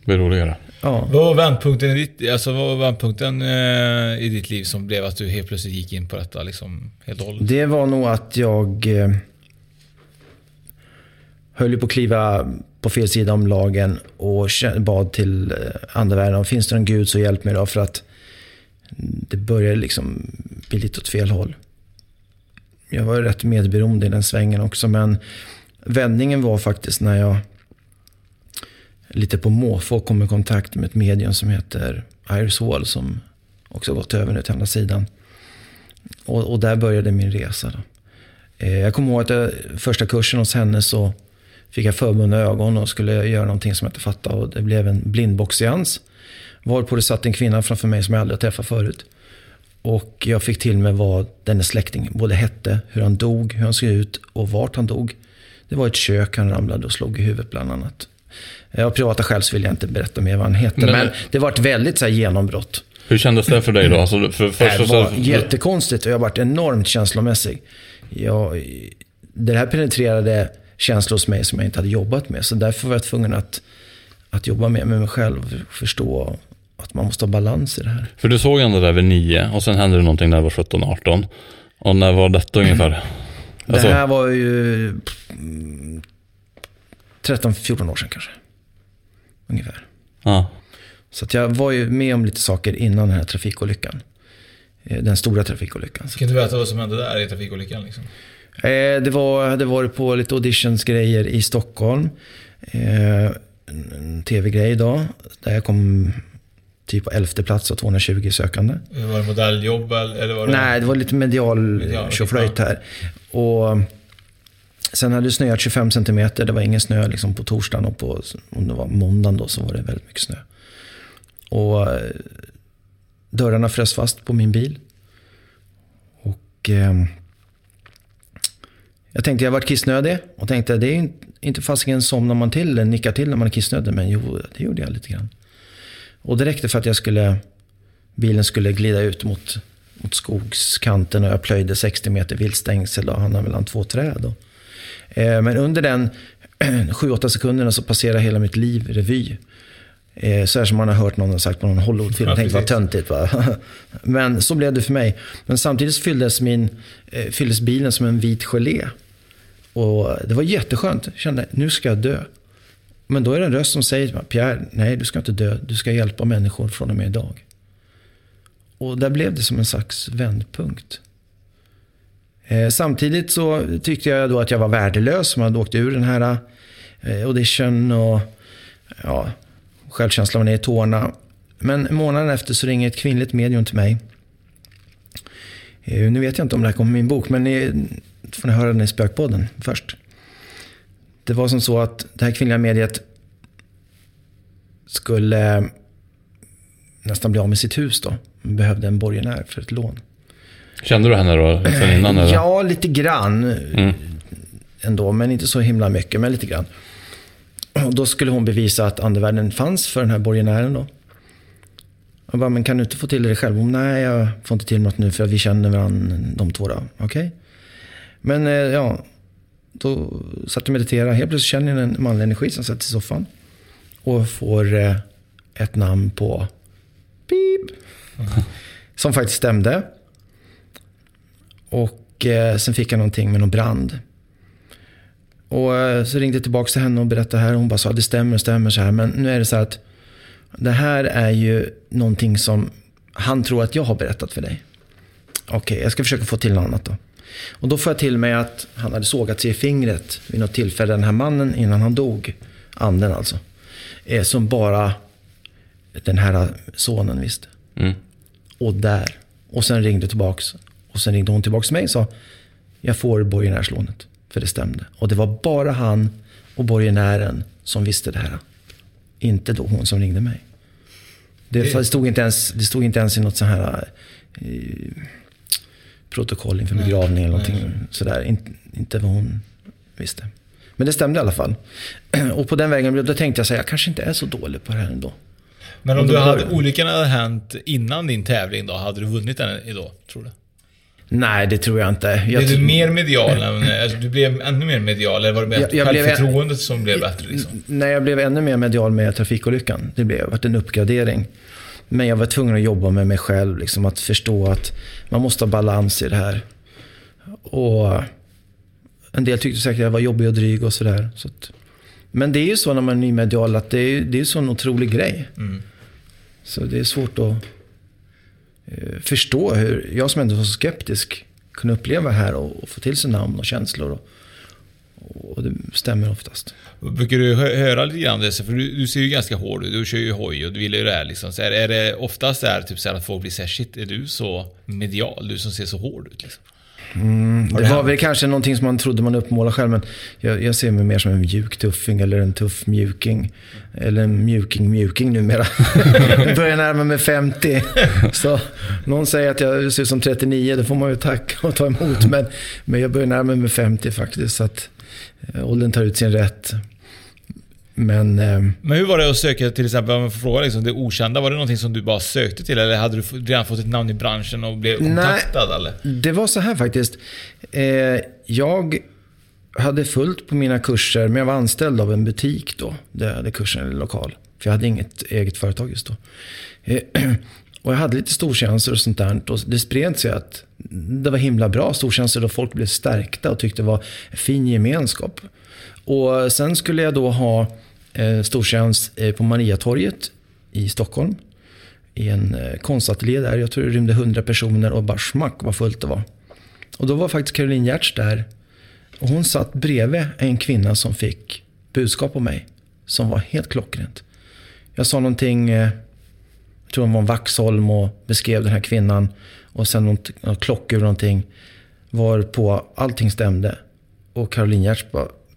G: Det blir roligare.
F: Ja. Vad var vändpunkten, i ditt, alltså vad var vändpunkten eh, i ditt liv som blev att du helt plötsligt gick in på detta liksom, helt och hållet?
H: Det var nog att jag eh, höll på att kliva på fel sida om lagen och bad till eh, andevärlden. Finns det en gud så hjälp mig då. För att det började liksom bli lite åt fel håll. Jag var rätt medberoende i den svängen också, men vändningen var faktiskt när jag lite på måfå kom i kontakt med ett medium som heter Iris Wall som också gått över nu till andra sidan. Och, och där började min resa. Då. Eh, jag kommer ihåg att jag, första kursen hos henne så fick jag förbundna ögon och skulle göra någonting som jag inte fattade. Och det blev en blindboxseans. Varpå det satt en kvinna framför mig som jag aldrig träffat förut. Och jag fick till mig vad dennes släkting både hette, hur han dog, hur han såg ut och vart han dog. Det var ett kök han ramlade och slog i huvudet bland annat. Av privata skäl så vill jag inte berätta mer vad han hette. Men, men det var ett väldigt så här, genombrott.
G: Hur kändes det för dig då? Alltså, för,
H: för, det var så... jättekonstigt och jag varit enormt känslomässig. Jag, det här penetrerade känslor hos mig som jag inte hade jobbat med. Så därför var jag tvungen att, att jobba mer med mig själv. Förstå att man måste ha balans i det här.
G: För du såg ändå där vid nio och sen hände det någonting när du var 17-18. Och när var detta ungefär?
H: Alltså... Det här var ju 13-14 år sedan kanske. Ungefär.
G: Ja.
H: Så att jag var ju med om lite saker innan den här trafikolyckan. Eh, den stora trafikolyckan.
F: Kan du berätta vad som hände där i trafikolyckan? Liksom?
H: Eh, det var, hade varit på lite auditionsgrejer i Stockholm. Eh, en tv-grej då. Där jag kom typ på elfte plats av 220 sökande.
F: Var det modelljobb eller var det...
H: Nej, det var lite medial
F: Medial,
H: tjoflöjt här. Och sen hade det snöat 25 centimeter. Det var ingen snö liksom på torsdagen och på om det var måndagen då så var det väldigt mycket snö. Och eh, dörrarna frös fast på min bil. Och eh, jag tänkte jag varit kissnödig och tänkte det är ju inte fasiken somnar man till eller nickar till när man är kissnödig. Men jo, det gjorde jag lite grann. Och det räckte för att jag skulle, bilen skulle glida ut mot, mot skogskanten och jag plöjde 60 meter viltstängsel och hamnade mellan två träd. Och, eh, men under den 7-8 sekunderna så passerade hela mitt liv revy. Eh, så här som man har hört någon sagt på någon Hollywoodfilm. Jag tänkte vad töntigt. Va? Men så blev det för mig. Men samtidigt fylldes, min, eh, fylldes bilen som en vit gelé. Och det var jätteskönt. Jag kände, nu ska jag dö. Men då är det en röst som säger Pierre, nej du ska inte dö. Du ska hjälpa människor från och med idag. Och där blev det som en slags vändpunkt. Eh, samtidigt så tyckte jag då att jag var värdelös som hade åkt ur den här eh, audition och ja, självkänslan var ner i tårna. Men månaden efter så ringer ett kvinnligt medium till mig. Eh, nu vet jag inte om det här kommer i min bok, men får ni höra den i Spökpodden först. Det var som så att det här kvinnliga mediet skulle nästan bli av med sitt hus då. Behövde en borgenär för ett lån.
G: Kände du henne då sen innan? Eller?
H: Ja, lite grann. Mm. Ändå, men inte så himla mycket, men lite grann. Och då skulle hon bevisa att andevärlden fanns för den här borgenären då. Jag bara, men kan du inte få till det själv? Hon, nej, jag får inte till något nu för vi känner varandra de två då. Okej. Okay. Men eh, ja, då satt jag och mediterade. Helt plötsligt känner jag en manlig energi som sätter sig i soffan. Och får eh, ett namn på pip. Som faktiskt stämde. Och eh, sen fick jag någonting med någon brand. Och eh, så ringde jag tillbaka till henne och berättade här. Hon bara sa det stämmer, stämmer så här. Men nu är det så här att det här är ju någonting som han tror att jag har berättat för dig. Okej, okay, jag ska försöka få till något annat då. Och då får jag till mig att han hade sågat sig i fingret vid något tillfälle, den här mannen, innan han dog. Anden alltså. Eh, som bara den här sonen visste. Mm. Och där. Och sen ringde tillbaks. Och sen ringde hon tillbaks till mig och sa, jag får borgenärslånet. För det stämde. Och det var bara han och borgenären som visste det här. Inte då hon som ringde mig. Det, det... stod, inte ens, det stod inte ens i något sånt här eh, protokoll inför begravning eller någonting nej. sådär. Inte, inte vad hon visste. Men det stämde i alla fall. Och på den vägen då tänkte jag så här, jag kanske inte är så dålig på det här ändå.
F: Men om du hade, olyckan hade hänt innan din tävling då, hade du vunnit den idag, tror du?
H: Nej, det tror jag inte. Jag
F: blev du mer medial? alltså, du blev ännu mer medial? Eller var det jag, jag självförtroendet blev, som blev bättre? Liksom?
H: Nej, jag blev ännu mer medial med trafikolyckan. Det blev det en uppgradering. Men jag var tvungen att jobba med mig själv. Liksom, att förstå att man måste ha balans i det här. Och en del tyckte säkert att jag var jobbig och dryg och sådär. Så men det är ju så när man är nymedial att det är, det är en sån otrolig grej. Mm. Så det är svårt att eh, förstå hur jag som ändå var så skeptisk kunde uppleva det här och, och få till sig namn och känslor. Och, och det stämmer oftast.
F: Brukar du höra lite grann det? För du, du ser ju ganska hård ut. Du kör ju hoj och du vill ju det här liksom. Så är, är det oftast där, typ så här, att folk blir såhär, shit, är du så medial? Du som ser så hård ut liksom.
H: Mm, det, var väl kanske någonting som man trodde man uppmålade själv. Men jag, jag, ser mig mer som en mjuk tuffing eller en tuff mjuking. Eller en mjuking mjuking numera. jag börjar närma mig 50. Så någon säger att jag ser ut som 39. Det får man ju tacka och ta emot. Men, men jag börjar närma mig 50 faktiskt. Så att åldern tar ut sin rätt. Men, eh,
F: men hur var det att söka till exempel, om man får fråga liksom, det okända, var det någonting som du bara sökte till eller hade du redan fått ett namn i branschen och blev kontaktad? Nej, eller?
H: det var så här faktiskt. Eh, jag hade fullt på mina kurser, men jag var anställd av en butik då, där jag hade kursen i lokal. För jag hade inget eget företag just då. Och jag hade lite stortjänster och sånt där. Och det spred sig att det var himla bra stortjänster då folk blev stärkta och tyckte det var fin gemenskap. Och sen skulle jag då ha eh, stortjänst eh, på Mariatorget i Stockholm. I en eh, konstateljé där. Jag tror det rymde 100 personer och bara smack vad fullt det var. Och då var faktiskt Caroline Giertz där. Och hon satt bredvid en kvinna som fick budskap om mig. Som var helt klockrent. Jag sa någonting, eh, jag tror hon var en Vaxholm och beskrev den här kvinnan. Och sen något, något klockor och någonting. Var på allting stämde. Och Caroline Giertz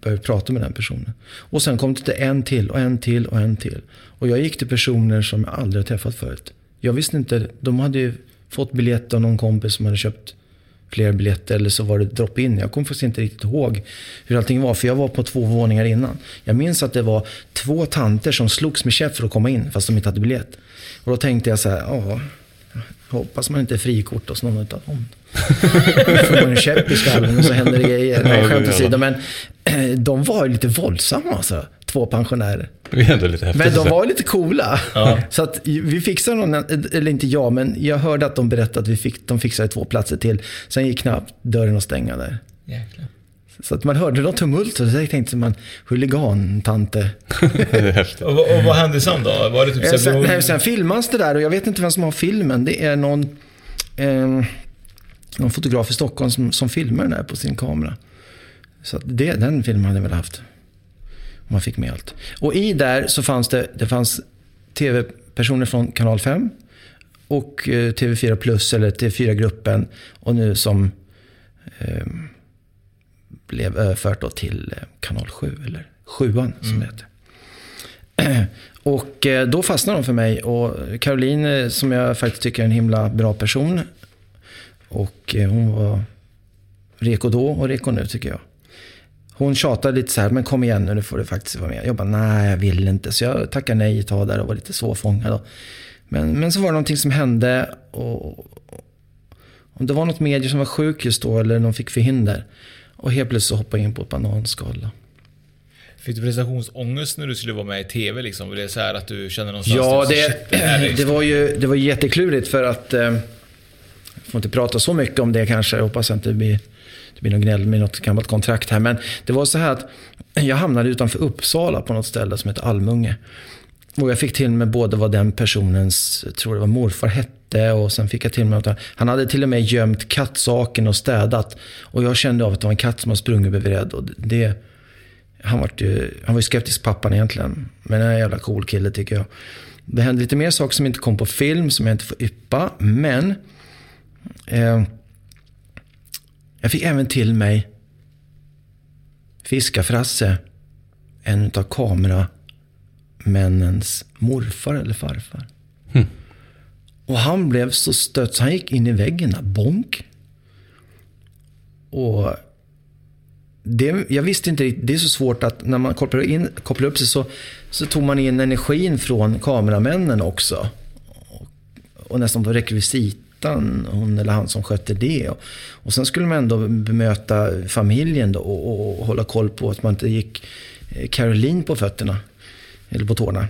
H: började prata med den personen. Och sen kom det till en till och en till och en till. Och jag gick till personer som jag aldrig har träffat förut. Jag visste inte, de hade ju fått biljett av någon kompis som hade köpt fler biljetter eller så var det drop-in. Jag kommer faktiskt inte riktigt ihåg hur allting var, för jag var på två våningar innan. Jag minns att det var två tanter som slogs med käft för att komma in, fast de inte hade biljett. Och då tänkte jag så här, ja, hoppas man inte är frikort hos någon av dem. Får man en käpp i skallen och så händer det grejer. Nej, skämt åsido. Men eh, de var ju lite våldsamma alltså, två pensionärer.
G: Det är ändå lite häftigt.
H: Men de var lite coola. Ja. Så att vi fixade någon, eller inte jag, men jag hörde att de berättade att vi fick, de fixade två platser till. Sen gick knappt dörren att stänga där. Jäklar. Så att man hörde något tumult och så tänkte man, huligantante.
F: och, och vad hände sen då? Var det typ
H: så sen, nej, sen filmas det där och jag vet inte vem som har filmen. Det är någon, eh, någon fotograf i Stockholm som, som filmar den där på sin kamera. Så det, den filmen hade jag väl haft. Man fick med allt. Och i där så fanns det, det fanns tv-personer från kanal 5 och eh, TV4 Plus eller TV4-gruppen och nu som eh, blev överfört då till eh, kanal 7 eller 7 som mm. det heter. Och eh, då fastnade de för mig och Caroline som jag faktiskt tycker är en himla bra person. Och hon var reko då och reko nu tycker jag. Hon tjatade lite så här, men kom igen nu, nu får du faktiskt vara med. Jag bara, nej jag vill inte. Så jag tackade nej ett tag där och var lite svårfångad. Men, men så var det någonting som hände. Och, och det var något medie som var sjuk just då, eller de fick förhinder. Och helt plötsligt hoppade jag in på ett bananskal.
F: Fick du prestationsångest när du skulle vara med i TV? Liksom? Det så här att du kände någonstans...
H: Ja, det, det, det, det var ju det var jätteklurigt för att... Eh, jag får inte prata så mycket om det kanske. Jag hoppas att det blir det blir nog gnäll med något gammalt kontrakt här. Men det var så här att jag hamnade utanför Uppsala på något ställe som heter Almunge. Och jag fick till mig både vad den personens, jag tror det var morfar hette och sen fick jag till mig att han hade till och med gömt kattsaken och städat. Och jag kände av att det var en katt som har sprungit bredvid. Och det, han, var ju, han var ju skeptisk pappan egentligen. Men en jävla cool kille tycker jag. Det hände lite mer saker som inte kom på film, som jag inte får yppa. Men eh, jag fick även till mig Fiskafrasse, en av kameramännens morfar eller farfar. Mm. Och han blev så stött så han gick in i väggen, bonk. Och det, jag visste inte riktigt, det är så svårt att när man kopplar, in, kopplar upp sig så, så tog man in energin från kameramännen också. Och, och nästan på rekvisit ettan, hon eller han som skötte det. Och, och sen skulle man ändå bemöta familjen då och, och, hålla koll på att man inte gick eh, Caroline på fötterna. Eller på tårna.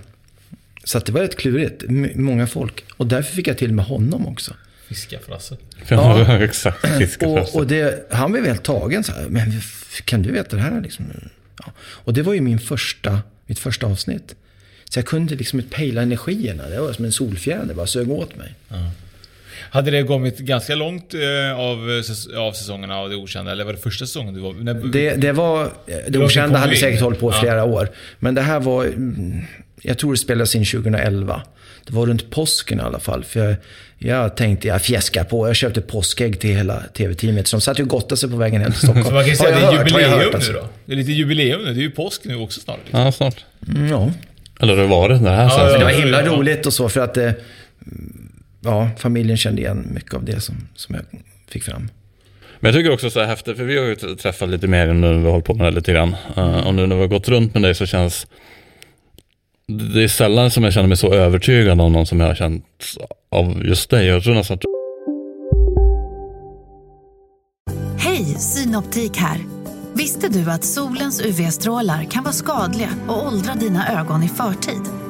H: Så att det var rätt klurigt. Många folk. Och därför fick jag till med honom också.
F: Fiskafrasse.
G: Ja, exakt. Fiskafrasse.
H: Och, och det, han blev helt tagen. Så här, men kan du veta det här? Liksom? Ja. Och det var ju min första, mitt första avsnitt. Så jag kunde liksom pejla energierna. Det var som en solfjäder, bara sög åt mig. Ja.
F: Hade det kommit ganska långt eh, av, av säsongerna av Det Okända? Eller var det första säsongen du var
H: när, det, det var... Det Okända hade säkert hållit på i flera ja. år. Men det här var... Jag tror det spelades in 2011. Det var runt påsken i alla fall. För jag, jag tänkte, jag fjäskar på. Jag köpte påskägg till hela TV-teamet. Så de satt ju och gottade sig på vägen hem till Stockholm.
F: Så man kan säga att det är jubileum hört, alltså. nu då? Det är lite jubileum nu. Det är ju påsk nu också snart.
G: Liksom. Ja, snart.
H: Mm, ja.
G: Eller det var det, det här
H: ja, Det var himla roligt och så för att... Eh, ja, familjen kände igen mycket av det som, som jag fick fram.
G: Men jag tycker också så här häftigt, för vi har ju träffat lite mer nu när vi har hållit på med det lite grann. Uh, och nu när vi har gått runt med dig så känns det är sällan som jag känner mig så övertygad om någon som jag har känt av just dig. Jag tror nästan att.
I: Hej, Synoptik här. Visste du att solens UV-strålar kan vara skadliga och åldra dina ögon i förtid?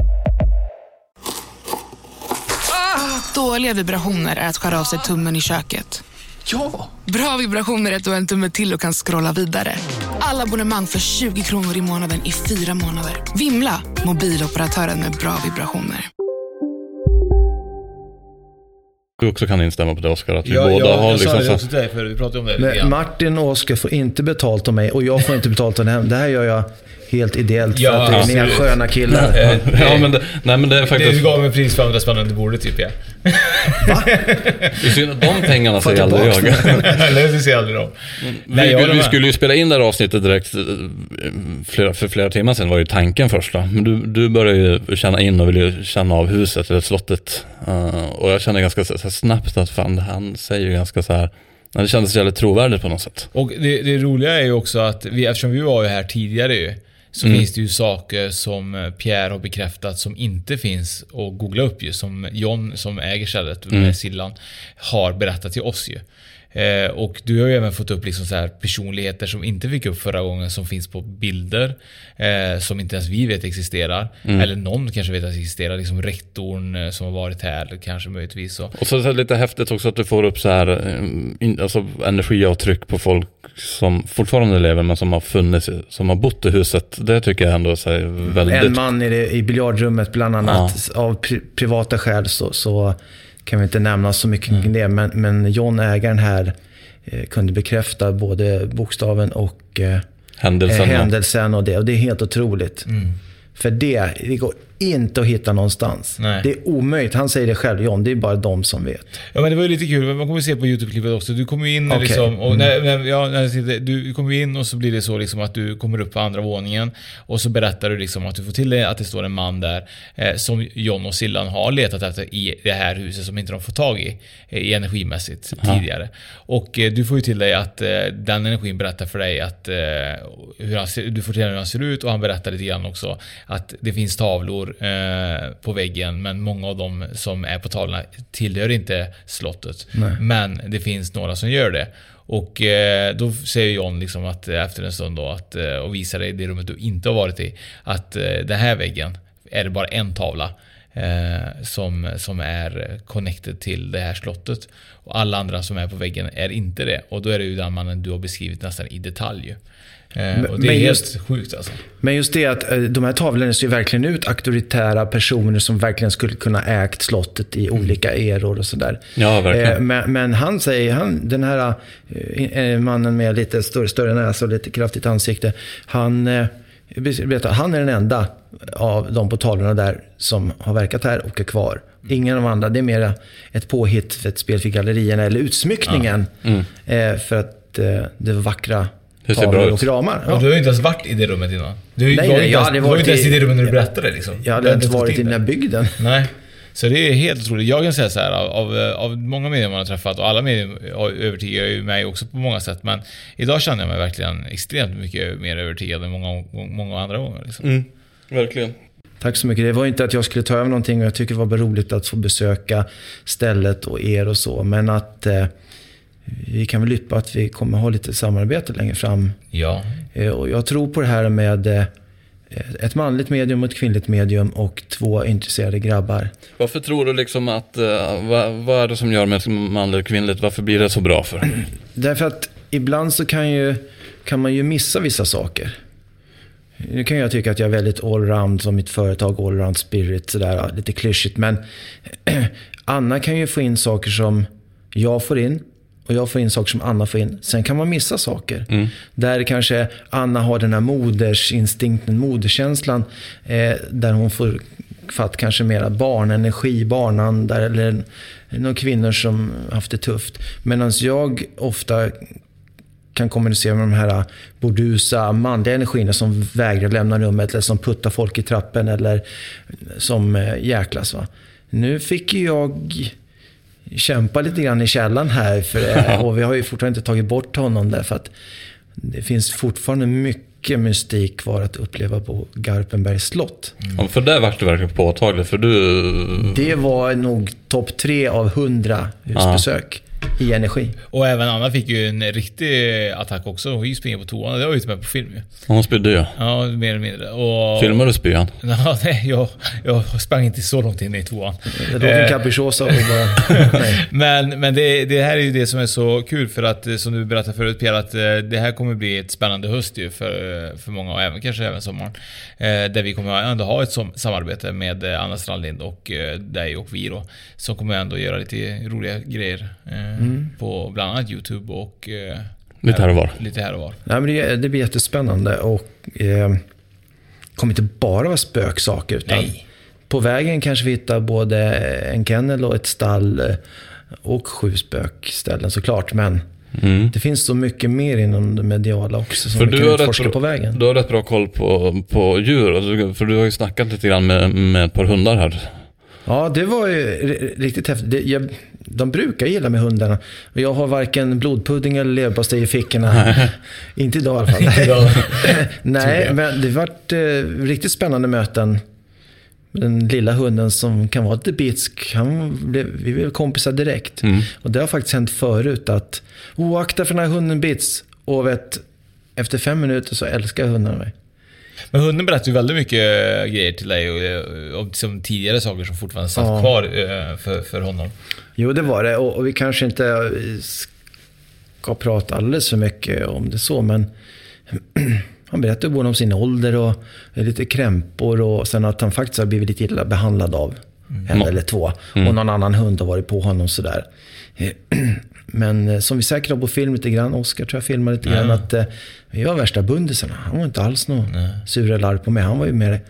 J: Dåliga vibrationer är att skära av sig tummen i köket. Ja! Bra vibrationer är ett och en tumme till och kan scrolla vidare. Alla abonnemang för 20 kronor i månaden i fyra månader. Vimla! Mobiloperatören med bra vibrationer.
G: Du också kan instämma på det Oskar, att vi
F: Ja,
G: båda
F: ja,
G: har
F: jag sa
G: liksom
F: det också till dig för vi pratade om det
H: Men. Martin och Oskar får inte betalt av mig och jag får inte betalt av dem. Det här gör jag helt ideellt för
F: Ja,
H: att det är
F: absolut.
H: sköna killar.
G: Ja, men det, nej men det är faktiskt...
F: du gav mig pris för andra spänn under bordet typ ja.
G: Det är synd att de pengarna säger aldrig jag.
F: Eller det ser aldrig dem. Nej,
G: Vi, vi, vi skulle ju spela in det här avsnittet direkt eh, flera, för flera timmar sedan var ju tanken första. Men du, du började ju känna in och ville ju känna av huset eller slottet. Eh, och jag kände ganska så, så snabbt att fan, han säger ju ganska så här. nej, Det kändes jävligt trovärdigt på något sätt.
F: Och det, det roliga är ju också att vi, eftersom vi var ju här tidigare ju, så
G: Mm.
F: finns det ju saker som eh, Pierre har bekräftat som inte finns att googla upp ju. Som John som äger stället med
G: Mm.
F: Sillan har berättat till oss ju. Eh, och du har ju även fått upp liksom så här personligheter som inte fick upp förra gången som finns på bilder. Eh, som inte ens vi vet existerar.
G: Mm.
F: Eller någon kanske vet att existerar. Liksom rektorn eh, som har varit här kanske möjligtvis. Så.
G: Och så är det lite häftigt också att du får upp så här, eh, in, alltså energiavtryck på folk som fortfarande lever men som har funnits, som har bott i huset. Det tycker jag ändå så är väldigt...
H: En man i, det, i biljardrummet bland annat. Av pri, privata skäl så, så kan vi inte nämna så mycket
G: Mm.
H: kring det. Men, men John, ägaren här, eh, kunde bekräfta både bokstaven och eh,
G: Händelsen,
H: eh, händelsen och det. Och det är helt otroligt.
F: Mm.
H: För det, det går inte att hitta någonstans.
F: Nej.
H: Det är omöjligt. Han säger det själv, John. Det är bara de som vet.
F: Ja men det var ju lite kul, man kommer se på YouTube-klippet också. Du kommer ju in
H: Okej.
F: liksom, och
H: Mm.
F: när, när, ja, när du kommer in och så blir det så liksom att du kommer upp på andra våningen och så berättar du liksom att du får till det att det står en man där eh, som John och Sillan har letat efter i det här huset som inte de får tag i, eh, energimässigt
G: Ja.
F: tidigare. Och eh, du får ju till dig att eh, den energin berättar för dig att eh, hur han ser, du får till dig hur han ser ut och han berättar lite grann också att det finns tavlor eh, på väggen men många av dem som är på tavlorna tillhör inte slottet.
H: Nej.
F: Men det finns några som gör det. Och eh, då säger John liksom att eh, efter en stund då att, eh, och visar dig det rummet du inte har varit i att eh, den här väggen är det bara en tavla eh, som, som är connected till det här slottet. Och alla andra som är på väggen är inte det. Och då är det ju den mannen du har beskrivit nästan i detalj. Eh,
H: Men-
F: och det är
H: men
F: helt
H: just-
F: sjukt alltså.
H: Men just det att eh, de här tavlorna ser verkligen ut auktoritära personer som verkligen skulle kunna ägt slottet i olika eror och sådär.
G: Ja, verkligen.
H: Eh, Men, men han säger, han, den här eh, mannen med lite större, större näsa och lite kraftigt ansikte. Han, berättar, han är den enda av de på tavlorna där som har verkat här och är kvar. Ingen av de andra, det är mer ett påhitt för ett spel för gallerierna eller utsmyckningen.
G: Ja. Mm.
H: För att det var vackra
G: Det ser bra ut.
H: och ramar. Ja.
F: Och du har ju inte ens varit i det rummet innan. Du
H: Nej,
F: var
H: nej,
F: ju inte
H: jag
F: ens,
H: hade
F: du var ju
H: varit
F: inte ens i det rummet när du berättade liksom.
H: Jag hade inte varit i den här bygden.
F: Nej. Så det är helt otroligt. Jag kan säga så här, av, av, många medier man har träffat, och alla medier har- övertygar ju mig också på många sätt, men idag känner jag mig verkligen extremt mycket mer övertygad än många, många andra gånger. Liksom.
G: Mm, verkligen.
H: Tack så mycket. Det var inte att jag skulle ta över någonting och jag tycker det var roligt att få besöka stället och er och så. Men att eh, vi kan väl yppa att vi kommer ha lite samarbete längre fram.
F: Ja.
H: Eh, och jag tror på det här med eh, ett manligt medium och ett kvinnligt medium och två intresserade grabbar.
G: Varför tror du liksom att, eh, vad, vad är det som gör med manligt och kvinnligt? Varför blir det så bra för?
H: Därför att ibland så kan, ju, kan man ju missa vissa saker. Nu kan jag tycka att jag är väldigt allround som mitt företag, allround spirit, sådär, lite klyschigt. Men Anna kan ju få in saker som jag får in och jag får in saker som Anna får in. Sen kan man missa saker.
G: Mm.
H: Där kanske Anna har den här modersinstinkten, moderkänslan. Eh, där hon får fatt kanske mera barnenergi, barnandar eller några kvinnor som haft det tufft. Medan jag ofta kan kommunicera med de här bordusa manliga energierna som vägrar lämna rummet eller som puttar folk i trappen eller som eh, jäklas. Va? Nu fick jag kämpa lite grann i källan här för, eh, och vi har ju fortfarande inte tagit bort honom därför att det finns fortfarande mycket mystik kvar att uppleva på Garpenbergs slott.
G: Ja, för det vart det verkligen påtagligt, för du...
H: Det var nog topp tre av hundra husbesök. I energi.
F: Och även Anna fick ju en riktig attack också. Hon springer på toan. Det var ju inte med på film ju.
G: Hon spydde ja.
F: Ja, mer eller mindre. Och...
G: Filmade du spyan?
F: Ja, nej, jag, jag sprang inte så långt in i tvåan.
H: Det låg en capricciosa och bara...
F: Men, men det, det här är ju det som är så kul för att, eh, som du berättade förut Pierre, att eh, det här kommer bli ett spännande höst ju för, för många och även kanske även sommaren. Eh, där vi kommer ändå ha ett som, samarbete med Anna Strandlind och dig och vi då. Som kommer ändå göra lite roliga grejer mm. på bland annat YouTube och
G: Lite här och var.
F: Lite här och var.
H: Ja, men det, det blir jättespännande och eh, kommer inte bara vara spöksaker. Utan
F: Nej.
H: På vägen kanske vi hittar både en kennel och ett stall och sju spökställen såklart. Men mm. det finns så mycket mer inom det mediala också som
G: för
H: vi kan utforska på vägen.
G: Du har rätt bra koll på, på djur. Alltså, för du har ju snackat lite grann med, med ett par hundar här.
H: Ja, det var ju riktigt häftigt. Det, jag, de brukar gilla med hundarna. Jag har varken blodpudding eller leverpastej i fickorna. Inte idag i alla fall. Idag. Nej, men det varit eh, riktigt spännande möten. Den lilla hunden som kan vara lite bitsk, han blev, vi blev kompisar direkt. Mm. Och det har faktiskt hänt förut att, oh, akta för den här hunden bits. Och vet, efter fem minuter så älskar hunden mig.
F: Men hunden berättade ju väldigt mycket grejer till dig och, och liksom tidigare saker som fortfarande satt ja. kvar eh, för, för honom.
H: Jo, det var det. Och, och, vi kanske inte ska prata alldeles för mycket om det så, men han berättade både om sin ålder och lite krämpor och sen att han faktiskt har blivit lite illa behandlad av mm. en eller två. Mm. Och någon annan hund har varit på honom sådär. Men eh, som vi säkert har på film lite grann, Oscar tror jag filmade lite grann, att eh, vi var värsta bundisarna. Han var inte alls någon sur eller arg på mig. Han var ju mer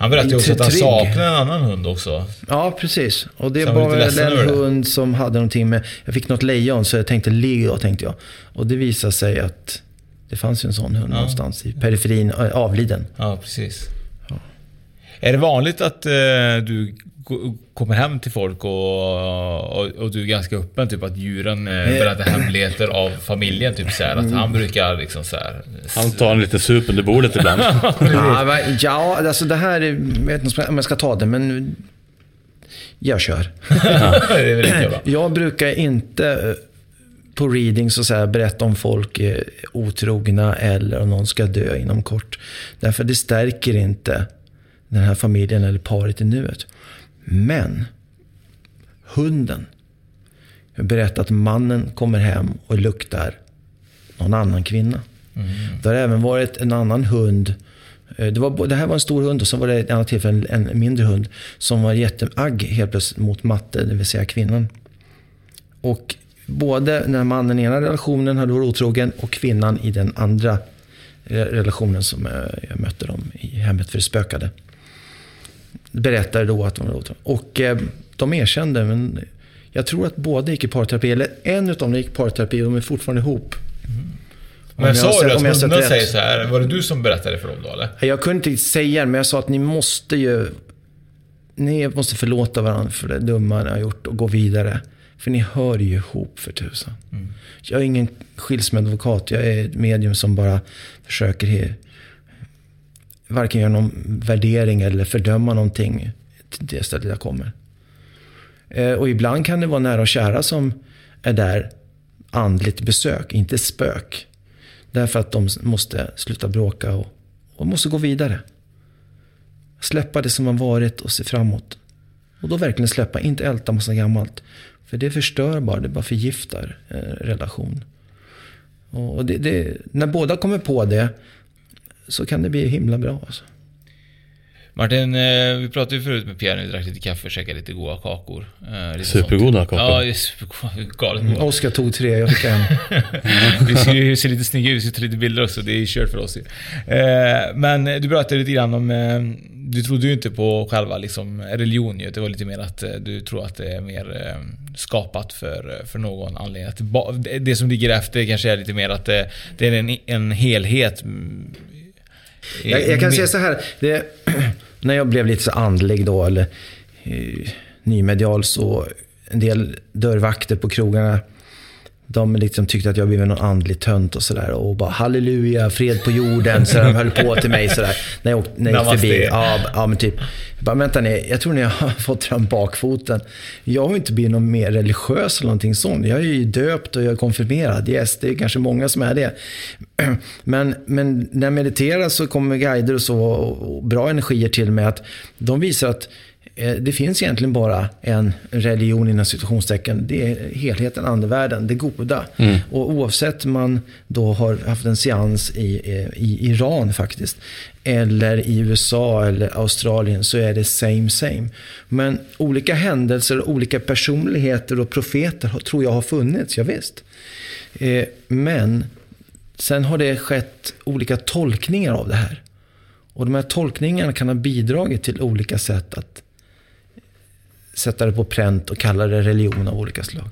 F: han berättade också att han saknade en annan hund också.
H: Ja, precis. Och det var väl en hund som hade någonting med... Jag fick något lejon, så jag tänkte Leo, tänkte jag. Och det visade sig att det fanns ju en sån hund ja. någonstans i periferin, avliden.
F: Ja, precis. Ja. Är det vanligt att eh, du kommer hem till folk och, och, och, du är ganska öppen, typ att djuren eh, eh. berättar hemligheter av familjen. Typ så här, att han brukar liksom så här,
G: Han tar en lite sup under bordet ibland.
H: ja, ja, alltså det här, jag vet inte om jag ska ta det, men jag kör. jag brukar inte eh, på readings och så här, berätta om folk är otrogna eller om någon ska dö inom kort. Därför det stärker inte den här familjen eller paret i nuet. Men hunden berättar att mannen kommer hem och luktar någon annan kvinna. Mm. Det har även varit en annan hund. Eh, det, var, det här var en stor hund och så var det ett annat tillfälle en mindre hund som var jätteagg helt plötsligt mot matte, det vill säga kvinnan. Och både när mannen i ena relationen hade varit otrogen och kvinnan i den andra relationen som eh, jag mötte dem i hemmet för det spökade berättade då att de var otrogna. Och eh, de erkände, men jag tror att båda gick i parterapi. Eller en av dem gick i parterapi och de är fortfarande ihop. Mm.
F: Men sa du att hundarna säger så här? Var det du som berättade för dem då eller?
H: Jag kunde inte säga det, men jag sa att ni måste ju... Ni måste förlåta varandra för det dumma ni har gjort och gå vidare. För ni hör ju ihop för tusan. Mm. Jag är ingen skilsmässoadvokat. Jag är ett medium som bara försöker varken göra någon värdering eller fördöma någonting till det stället jag kommer. Eh, och ibland kan det vara nära och kära som är där andligt besök, inte spök. Därför att de måste sluta bråka och, och måste gå vidare. Släppa det som har varit och se framåt. Och då verkligen släppa, inte älta massa gammalt. För det förstör bara, det bara förgiftar eh, relation. Och det, det, när båda kommer på det så kan det bli himla bra. Alltså.
F: Martin, eh, vi pratade ju förut med Pierre när vi drack lite kaffe och käkade lite goda kakor.
G: Eh, lite supergoda
F: sånt.
G: kakor.
F: Ja, supergoda. Galet goda.
H: Mm, Oskar tog tre, jag fick en.
F: vi ser ju se lite snygga ut, vi ska ta lite bilder också. Det är kört för oss ju. Eh, men du pratade lite grann om... Du trodde ju inte på själva liksom, religion ju. Det var lite mer att du tror att det är mer skapat för, för någon anledning. Att det, som ligger efter kanske är lite mer att det, det är en, en helhet
H: jag, jag kan säga så här. Det, när jag blev lite så andlig då, eller eh, nymedial, så en del dörrvakter på krogarna de liksom tyckte att jag blev någon andlig tönt och sådär. Och bara halleluja, fred på jorden. Så de höll på till mig sådär. När jag, åkte, när jag gick förbi. Ja, ja, men typ. Jag bara, vänta ni, jag tror ni har fått fram bakfoten. Jag har inte blivit någon mer religiös eller någonting sånt. Jag är ju döpt och jag är konfirmerad. Yes, det är kanske många som är det. Men, men när jag mediterar så kommer guider och så och bra energier till mig att de visar att det finns egentligen bara en religion inom situationstecken. Det är helheten, andevärlden, det goda. Mm. Och oavsett man då har haft en seans i, eh, i Iran faktiskt, eller i USA eller Australien så är det same same. Men olika händelser, olika personligheter och profeter tror jag har funnits, ja, visst. Eh, men sen har det skett olika tolkningar av det här. Och de här tolkningarna kan ha bidragit till olika sätt att sätta det på pränt och kalla det religion av olika slag.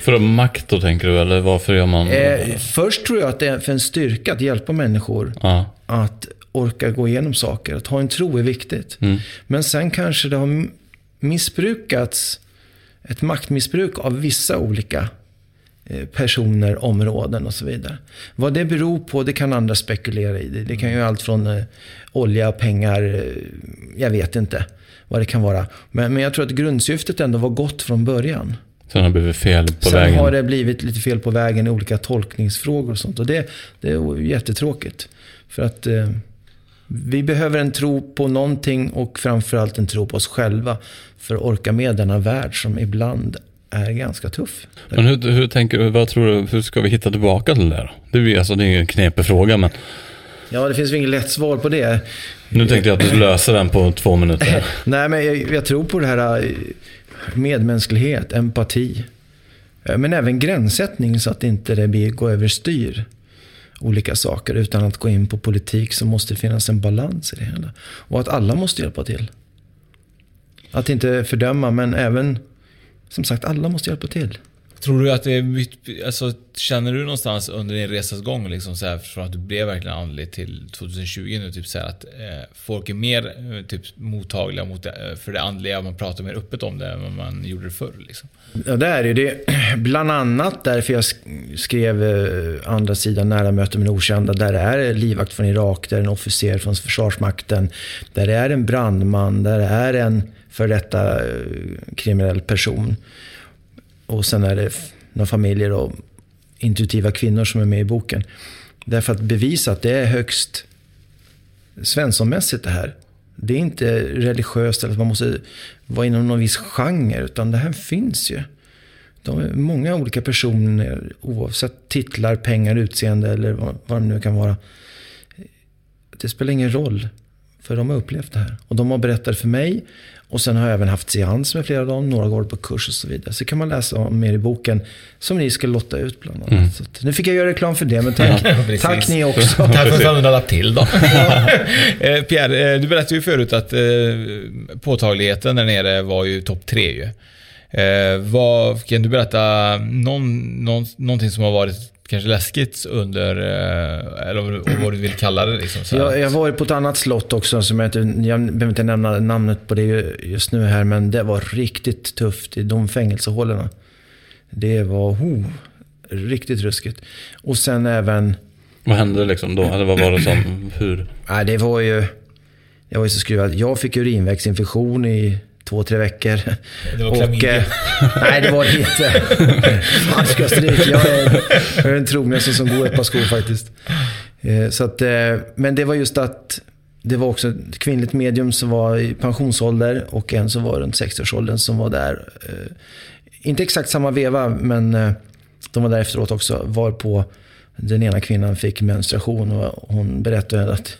G: För att makt då tänker du, eller varför gör man?
H: Eh, först tror jag att det är för en styrka att hjälpa människor ja. att orka gå igenom saker. Att ha en tro är viktigt. Mm. Men sen kanske det har missbrukats, ett maktmissbruk av vissa olika eh, personer, områden och så vidare. Vad det beror på, det kan andra spekulera i. Det, kan ju allt från eh, olja, pengar, eh, jag vet inte vad det kan vara. Men, men jag tror att grundsyftet ändå var gott från början.
G: Sen har det blivit fel på
H: Sen
G: vägen?
H: Sen har det blivit lite fel på vägen i olika tolkningsfrågor och sånt. Och det, det är jättetråkigt. För att eh, vi behöver en tro på någonting och framförallt en tro på oss själva. För att orka med denna värld som ibland är ganska tuff.
G: Men hur, hur tänker du, vad tror du, hur ska vi hitta tillbaka till det där? Det är, alltså, det är en knepig fråga men
H: Ja, det finns väl inget lätt svar på det.
G: Nu tänkte jag att du löser den på två minuter.
H: Nej, men jag, jag, tror på det här eh, medmänsklighet, empati. Eh, men även gränssättning så att inte det blir gå överstyr olika saker. Utan att gå in på politik så måste det finnas en balans i det hela. Och att alla måste hjälpa till. Att inte fördöma, men även, som sagt, alla måste hjälpa till.
F: Tror du att det är alltså, Känner du någonstans under din resas gång, liksom, så här, från att du blev verkligen andlig till 2020 nu, typ, så här, att eh, folk är mer eh, typ, mottagliga mot det, eh, för det andliga, man pratar mer öppet om det än vad man gjorde det förr? Liksom?
H: Ja, det är det. Bland annat därför jag skrev eh, andra sidan Nära möte med okända. Där är livvakt från Irak, där är en officer från Försvarsmakten, där är en brandman, där är en för detta eh, kriminell person. Och sen är det några familjer och intuitiva kvinnor som är med i boken. Därför att bevisa att det är högst svenssonmässigt det här. Det är inte religiöst eller att man måste vara inom någon viss genre, utan det här finns ju. De är många olika personer, oavsett titlar, pengar, utseende eller vad, vad det nu kan vara. Det spelar ingen roll, för de har upplevt det här. Och de har berättat för mig och sen har jag även haft seans med flera av dem. Några går på kurs och så vidare. Så kan man läsa om mer i boken. Som ni ska lotta ut bland annat. Mm. Så nu fick jag göra reklam för det, men tack, ja, tack ni också.
F: tack för en 500 till då. Eh, Pierre, eh, du berättade ju förut att eh, påtagligheten där nere var ju topp tre ju. vad, kan du berätta någon, någon, någonting som har varit kanske läskigt under, eh, eller vad du vill kalla det. Liksom,
H: jag, jag var på ett annat slott också, som jag, inte, jag behöver inte nämna namnet på det just nu här, men det var riktigt tufft i de fängelsehålorna. Det var oh, riktigt ruskigt. Och sen även...
G: Vad hände liksom då? Eller vad var det som, hur?
H: Nej, det var ju... Jag var ju så skruvad. Jag fick urinvägsinfektion i två, tre veckor.
F: Det var klamydia? Eh,
H: nej, det var det inte. Fan, ska jag stryka? Jag är, jag är den trognaste som går ett par skor faktiskt. Eh, så att, eh, men det var just att det var också ett kvinnligt medium som var i pensionsålder och en som var runt 60-årsåldern som var där. Eh, inte exakt samma veva, men de var där efteråt också. Var på den ena kvinnan fick menstruation och hon berättade att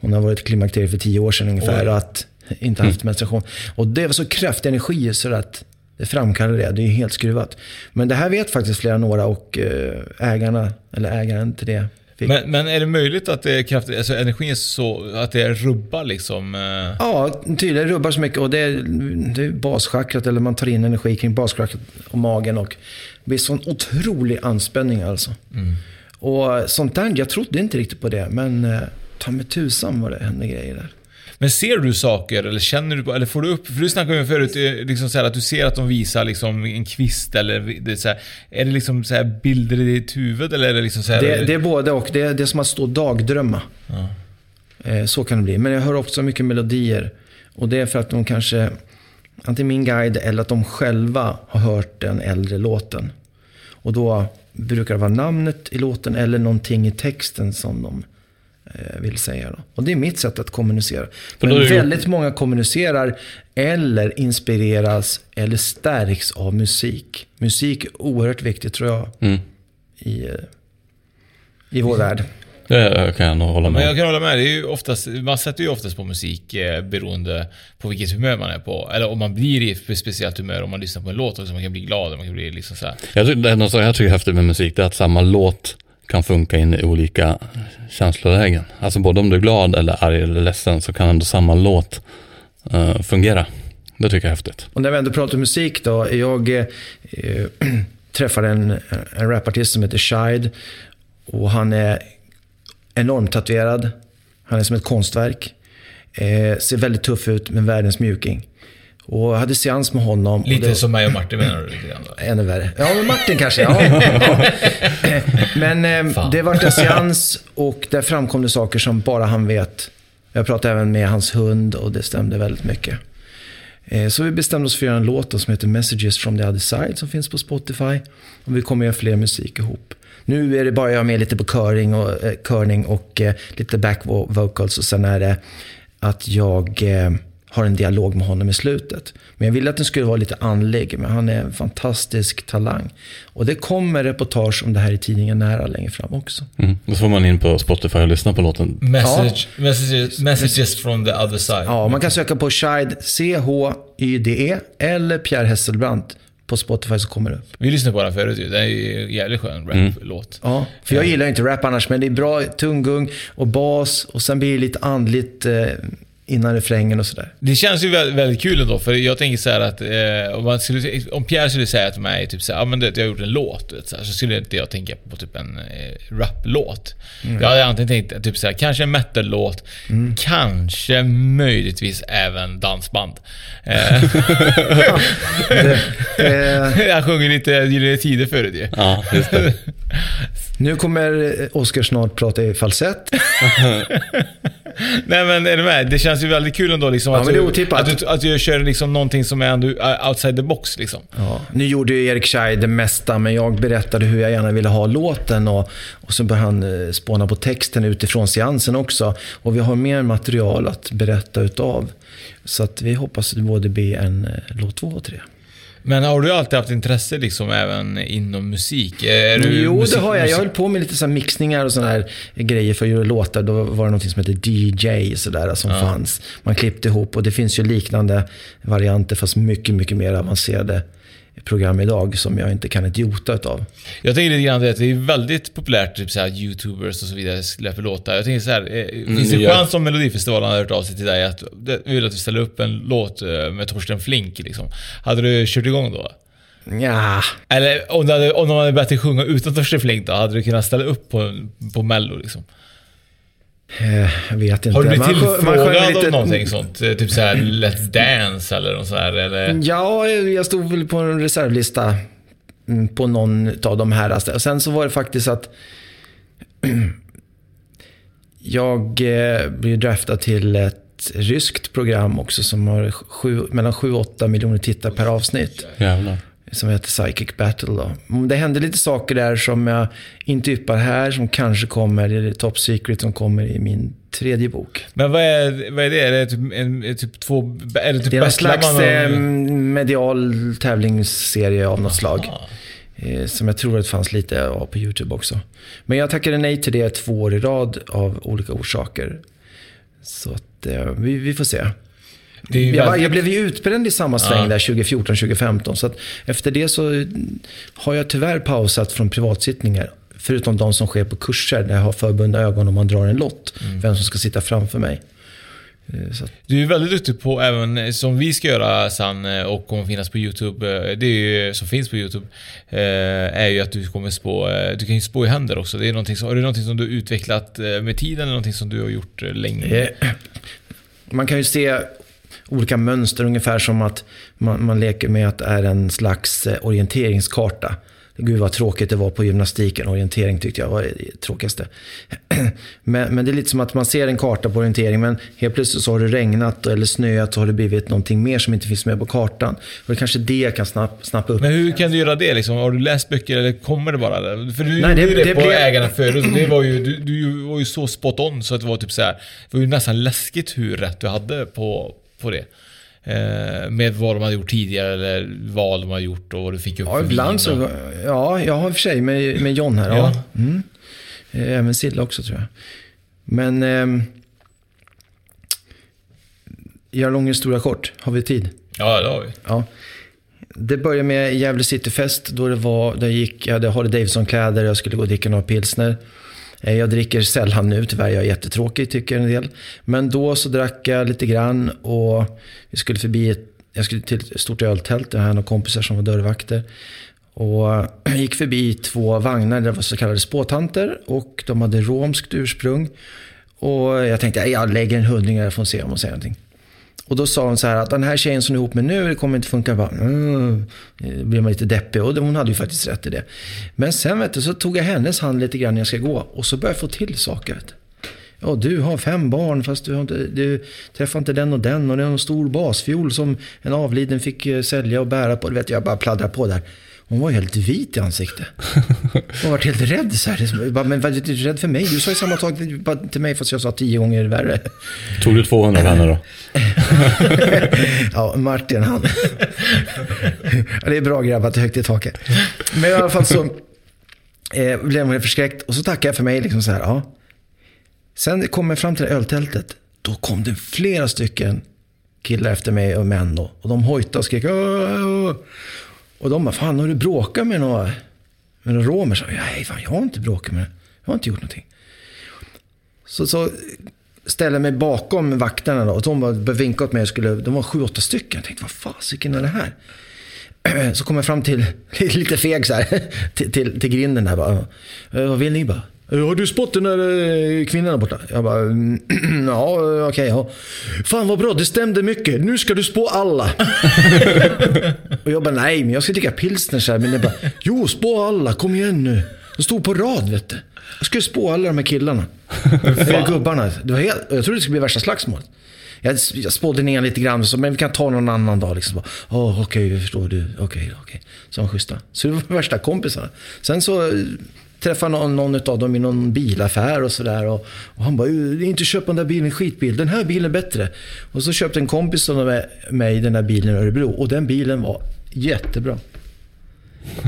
H: hon har varit i klimakteriet för tio år sedan ungefär. Och att inte haft mm. menstruation. Och det var så kraftig energi så att det framkallar det. Det är helt skruvat. Men det här vet faktiskt flera några och eh, ägarna, eller ägaren till det
F: men, men, är det möjligt att det är kraftigt, alltså energin är så, att det rubbar liksom? Eh?
H: Ja, tydligen rubbar så mycket. Och det är, det är baschakrat, eller man tar in energi kring baschakrat och magen. Och det blir sån otrolig anspänning alltså. Mm. Och sånt där, jag trodde inte riktigt på det. Men eh, ta med tusan vad det händer grejer där.
F: Men ser du saker eller känner du, eller får du upp, för du snackade ju förut eh, liksom så här, att du ser att de visar liksom en kvist eller det är, så här, är det liksom så här bilder i ditt huvud eller är det liksom så här,
H: Det, det är både och. Det är, det är som att stå och dagdrömma.
F: Ja.
H: Eh, Så kan det bli. Men jag hör också mycket melodier. Och det är för att de kanske, antingen min guide eller att de själva har hört den äldre låten. Och då brukar det vara namnet i låten eller någonting i texten som de vill säga. Då. Och det är mitt sätt att kommunicera. Men väldigt många kommunicerar eller inspireras eller stärks av musik. Musik är oerhört viktigt tror jag
G: Mm.
H: i, eh, i vår värld.
G: Det kan jag nog hålla
F: Men
G: med
F: jag
G: om.
F: kan hålla med. Det är ju oftast, man sätter ju oftast på musik eh, beroende på vilket humör man är på. Eller om man blir i ett speciellt humör om man lyssnar på en låt. Också, man kan bli glad man kan bli liksom så här.
G: Jag tycker, det är något som jag tycker är häftigt med musik, det är att samma låt kan funka in i olika känslolägen. Alltså både om du är glad eller arg eller ledsen så kan ändå samma låt uh, fungera. Det tycker jag är häftigt.
H: Och när vi ändå pratar musik då. Jag eh, träffade en, en rapartist som heter Shide. Och han är enormt tatuerad. Han är som ett konstverk. Eh, ser väldigt tuff ut med världens mjuking. Och jag hade seans med honom.
F: Lite
H: det-
F: som mig och Martin menar du? Lite grann, då?
H: Ännu värre. Ja, men Martin kanske. Ja. ja. Men eh, det vart en seans och där framkom det saker som bara han vet. Jag pratade även med hans hund och det stämde väldigt mycket. Eh, Så vi bestämde oss för att göra en låt då som heter Messages from the other side som finns på Spotify. Och vi kommer göra fler musik ihop. Nu är det bara jag med lite på köring och, eh, körning och eh, lite back vo- vocals och sen är det att jag eh, har en dialog med honom i slutet. Men jag ville att den skulle vara lite andlig, men han är en fantastisk talang. Och det kommer reportage om det här i tidningen nära längre fram också.
G: Mm. Då får man in på Spotify och lyssna på låten.
F: Message, messages, messages from the other side.
H: Ja, man kan söka på Shide, C-H-Y-D-E, eller Pierre Hesselbrandt på Spotify så kommer det upp.
F: Vi lyssnade på den förut ju. Det är ju en jävligt skön
G: Mm.
F: rap-låt.
H: Ja, för jag gillar inte rap annars, men det är bra tunggung och bas och sen blir det lite andligt eh, innan refrängen och sådär.
F: Det känns ju väldigt, väldigt kul ändå, för jag tänker så här att eh, om, man skulle, om Pierre skulle säga till mig typ så här, ja men det, jag har gjort en låt, vet, så, här, så skulle inte jag tänka på typ en eh, rap-låt.
H: Mm.
F: Jag hade antingen tänkt typ så här, kanske en metal-låt, kanske möjligtvis även dansband. Eh, jag sjunger lite Gyllene Tider förut ju.
G: Ja, just det.
H: nu kommer eh, Oscar snart prata i falsett.
F: Nej men är du med? Det känns ju väldigt kul ändå liksom
H: Ja,
F: att, du, att, du, att du kör liksom någonting som är ändå outside the box liksom.
H: Ja, nu gjorde ju Erik Scheid det mesta, men jag berättade hur jag gärna ville ha låten och, och så började han eh, spåna på texten utifrån seansen också. Och vi har mer material att berätta utav. Så att vi hoppas att det både blir en eh, låt två och tre.
F: Men har du alltid haft intresse liksom även inom musik?
H: Jo,
F: musik,
H: det har jag. Jag höll på med lite så mixningar och sådana här grejer för att göra låtar. Då var det något som heter DJ sådär, som fanns. Man klippte ihop och det finns ju liknande varianter fast mycket, mycket mer avancerade program idag som jag inte kan ett jota utav.
F: Jag tänker lite grann att det är väldigt populärt, typ såhär youtubers och så vidare släpper låtar. Jag tänker såhär, eh, finns det
G: ja.
F: chans om Melodifestivalen hade hört av sig till dig att vi vill att du ställer upp en låt eh, med Torsten Flink liksom. Hade du kört igång då?
H: Ja,
F: Eller om, du hade, om de hade börjat sjunga utan Torsten Flink då? Hade du kunnat ställa upp på, på mello liksom?
H: Eh, jag vet inte.
F: Har du blivit tillfrågad
H: lite-
F: om någonting sånt? Eh, Typ såhär Let's Dance eller något sådär eller?
H: Ja, jag stod väl på en reservlista mm, på någon av de här. Och sen så var det faktiskt att jag eh, blev draftad till ett ryskt program också som har sju, mellan 7 och 8 miljoner tittare per avsnitt.
G: Jävlar.
H: Som heter Psychic Battle. Då. Mm, Det hände lite saker där som jag inte yppar här, som kanske kommer, det är Top Secret som kommer i min tredje bok.
F: Men vad är, vad är det? Är det typ, en, typ två... Är det typ
H: Det är någon slags
F: man
H: eh, medial tävlingsserie av något slag. Eh, Som jag tror att det fanns lite av på YouTube också. Men jag tackade nej till det två år i rad av olika orsaker. Så att eh, vi, vi får se. Jag,
F: väldigt-
H: jag blev ju utbränd i samma sväng
F: Ja.
H: där 2014-2015. Så att efter det så har jag tyvärr pausat från privatsittningar. Förutom de som sker på kurser där jag har förbundna ögon och man drar en lott.
F: Mm.
H: Vem som ska sitta framför mig. Eh, Så
F: Du är väldigt duktig på även, eh, som vi ska göra sen eh, och kommer finnas på YouTube, det är ju, som finns på YouTube, är ju att du kommer spå, du kan ju spå i händer också. Det är någonting som, är det någonting som du har utvecklat med tiden eller någonting som du har gjort länge?
H: Man kan ju se olika mönster, ungefär som att man, man leker med att det är en slags eh, orienteringskarta. Gud vad tråkigt det var på gymnastiken. Orientering tyckte jag var det tråkigaste. Men, men, det är lite som att man ser en karta på orientering men helt plötsligt så har det regnat eller snöat så har det blivit någonting mer som inte finns med på kartan. Och det kanske det kan snapp, snappa upp.
F: Men hur kan du göra det liksom? Har du läst böcker eller kommer det bara? Där? För du Nej, gjorde det, det, det på blev... ägarna förut. Det var ju, du, du var ju så spot on så att det var typ så här. Det var ju nästan läskigt hur rätt du hade på, på det. Eh, med vad de hade gjort tidigare eller vad de har gjort och vad du fick upp
H: Ja, ibland så. Ja, jag har i och för sig med, med John här. Ja. ja. Mm. Eh, även Silla också tror jag. Men... Eh, Göra lång historia kort. Har vi tid?
F: Ja, det har vi.
H: Ja. Det började med Gävle Cityfest då det var, där gick, jag hade Harley Davidson-kläder, jag skulle gå och dricka några pilsner. Eh, jag dricker sällan nu, tyvärr. Jag är jättetråkig tycker en del. Men då så drack jag lite grann och vi skulle förbi ett, jag skulle till ett stort öltält. Jag hade några kompisar som var dörrvakter. Och jag gick förbi två vagnar där det var så kallade spåtanter och de hade romskt ursprung. Och jag tänkte, jag lägger en hundring där för att se om hon säger någonting. Och då sa hon så här att den här tjejen som du är ihop med nu, det kommer inte funka. Bara, mm. Då blir man lite deppig och hon hade ju faktiskt rätt i det. Men sen vet du, så tog jag hennes hand lite grann när jag ska gå och så började jag få till saker. Ja, du har fem barn fast du, har inte, du träffar inte den och den och det är en stor basfiol som en avliden fick eh, sälja och bära på. Du vet, jag bara pladdrar på där. Hon var helt vit i ansiktet. Hon var helt rädd. Så här. Bara, men var du rädd för mig? Du sa ju samma sak till mig fast jag sa tio gånger värre.
G: Tog du 200 av henne då?
H: ja, Martin han. det är bra grabbar, till högt i taket. Men i alla fall så eh, blev hon förskräckt. Och så tackade jag för mig. Liksom så här, ja. Sen kom jag fram till öltältet. Då kom det flera stycken killar efter mig och män då. Och de hojtade och skrek. Åh! Och de bara, fan har du bråkat med några, med några romer? Så, Nej, fan jag har inte bråkat med Jag har inte gjort någonting. Så, så ställde jag mig bakom vakterna då, och de bara vinkade åt mig. Skulle, de var sju, åtta stycken. Jag tänkte, vad fasiken är det här? Så kom jag fram till, lite feg så här, till, till, till grinden där. Bara, vad vill ni? bara? Har du spott den där eh, kvinnan där borta? Jag bara, ja okej. Okay, ja. Fan vad bra, det stämde mycket. Nu ska du spå alla. och jag bara, nej men jag ska dricka pilsner så här. Men jag bara, jo spå alla, kom igen nu. De stod på rad vet du. Jag skulle spå alla de här killarna. gubbarna. Det var helt, jag trodde det skulle bli värsta slagsmålet. Jag, jag spådde ner lite grann, så, men vi kan ta någon annan dag. Liksom. Oh, Okej, okay, förstår du. Okej, okay, okej. Okay. Så var schyssta. Så det var värsta kompisarna. Sen så träffade någon, någon av dem i någon bilaffär och sådär. Och, och, han bara, inte köpa den där bilen, skitbil. Den här bilen är bättre. Och så köpte en kompis av mig den där bilen i Örebro. Och den bilen var jättebra.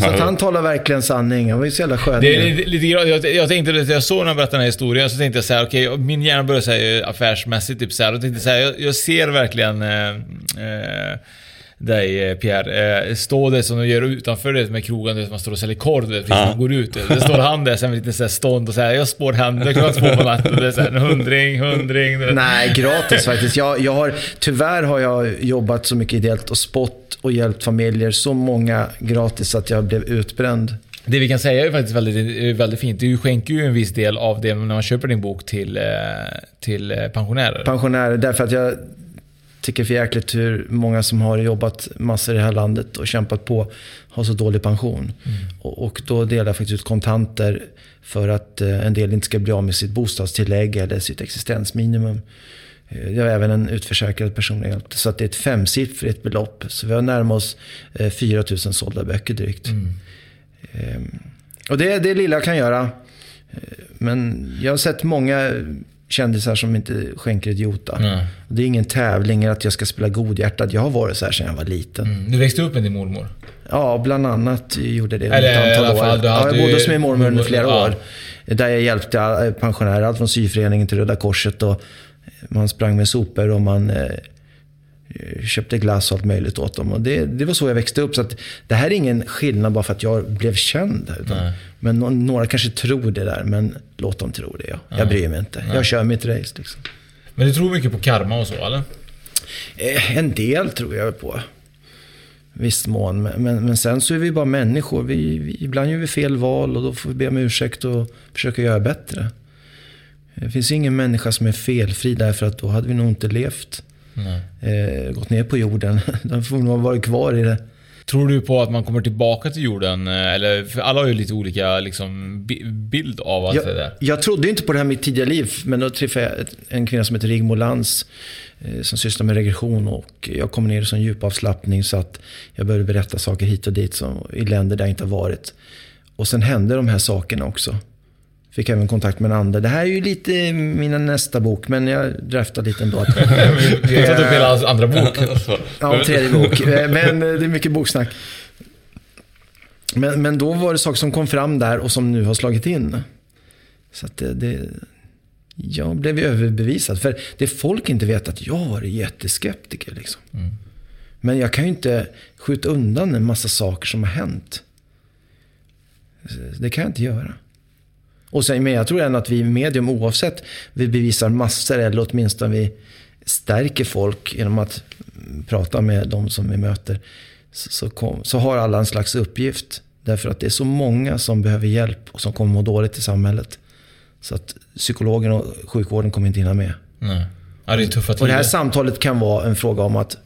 H: Så att han talar verkligen sanning. Han var ju så jävla skön.
F: Det är lite, jag, jag tänkte, jag såg när han berättade den här historien, så tänkte jag så här, okej, okay, min hjärna började säga affärsmässigt, typ så här. Och tänkte så här, jag, jag ser verkligen eh, eh, dig eh, Pierre. Eh, stå där som de gör utanför det med krogen, där man står och säljer korv precis ja. man går ut. Det står han där sen med lite så stånd och säger jag spår händer klockan två på natten. Och det är så här, hundring, hundring.
H: Nej, gratis faktiskt. Jag, jag har, tyvärr har jag jobbat så mycket ideellt och spott och hjälpt familjer så många gratis att jag blev utbränd.
F: Det vi kan säga är faktiskt väldigt, väldigt fint. Du skänker ju en viss del av det när man köper din bok till, eh, till pensionärer.
H: Pensionärer, därför att jag tycker för jäkligt hur många som har jobbat massor i det här landet och kämpat på har så dålig pension. Mm. Och, och, då delar jag faktiskt ut kontanter för att eh, en del inte ska bli av med sitt bostadstillägg eller sitt existensminimum. Eh, jag har även en utförsäkrad personlig hjälp. Så att det är ett femsiffrigt belopp. Så vi har närmat oss eh, 4 000 sålda böcker drygt. Mm. Eh, och det är det lilla jag kan göra. Eh, men jag har sett många kändisar som inte skänker ett jota. Mm. Det är ingen tävling att jag ska spela godhjärtad. Jag har varit så här sedan jag var liten. Mm.
F: Du växte upp med din mormor?
H: Ja, bland annat gjorde det Eller, ett antal fall, år. Ja, jag bodde hos min mormor under flera ja. år. Där jag hjälpte pensionärer, allt från syföreningen till Röda Korset. Och man sprang med sopor och man eh, köpte glass och allt möjligt åt dem. Och det, det var så jag växte upp. Så att det här är ingen skillnad bara för att jag blev känd. Utan, men några kanske tror det där, men låt dem tro det. Ja. Jag ja. bryr mig inte. Nej. Jag kör mitt race. Liksom.
F: Men du tror mycket på karma och så, eller?
H: Eh, en del tror jag på. Viss mån. Men, men, men, sen så är vi bara människor. Vi, vi, ibland gör vi fel val och då får vi be om ursäkt och försöka göra bättre. Det finns ingen människa som är felfri därför att då hade vi nog inte levt. Eh, gått ner på jorden. De får nog ha varit kvar i det.
F: Tror du på att man kommer tillbaka till jorden? eh, Eller, för alla har ju lite olika liksom, bi- bild av allt det
H: Jag,
F: där.
H: jag trodde inte på det här med tidiga liv, men då träffade jag en kvinna som heter Rigmor Lantz eh, som sysslar med regression och jag kom ner i sån djup avslappning så att jag började berätta saker hit och dit som, i länder där jag inte har varit. Och sen hände de här sakerna också. Fick även kontakt med en ande. Det här är ju lite min nästa bok, men jag draftar lite ändå. Att,
F: Vi har tagit upp hela hans andra bok.
H: Ja, tredje bok. Eh, Men eh, det är mycket boksnack. Men, men då var det saker som kom fram där och som nu har slagit in. Så att det, det, jag blev ju överbevisad. För det folk inte vet att jag var jätteskeptiker. Liksom. Men jag kan ju inte skjuta undan en massa saker som har hänt. Det kan jag inte göra. Och sen, men jag tror ändå att vi medium, oavsett vi bevisar massor eller åtminstone vi stärker folk genom att prata med de som vi möter. Så, så, kom, så har alla en slags uppgift. Därför att det är så många som behöver hjälp och som kommer må dåligt i samhället. Så att psykologen och sjukvården kommer inte hinna med.
F: Nej. Ja, det är tuffa
H: Och det här
F: tider.
H: samtalet kan vara en fråga om att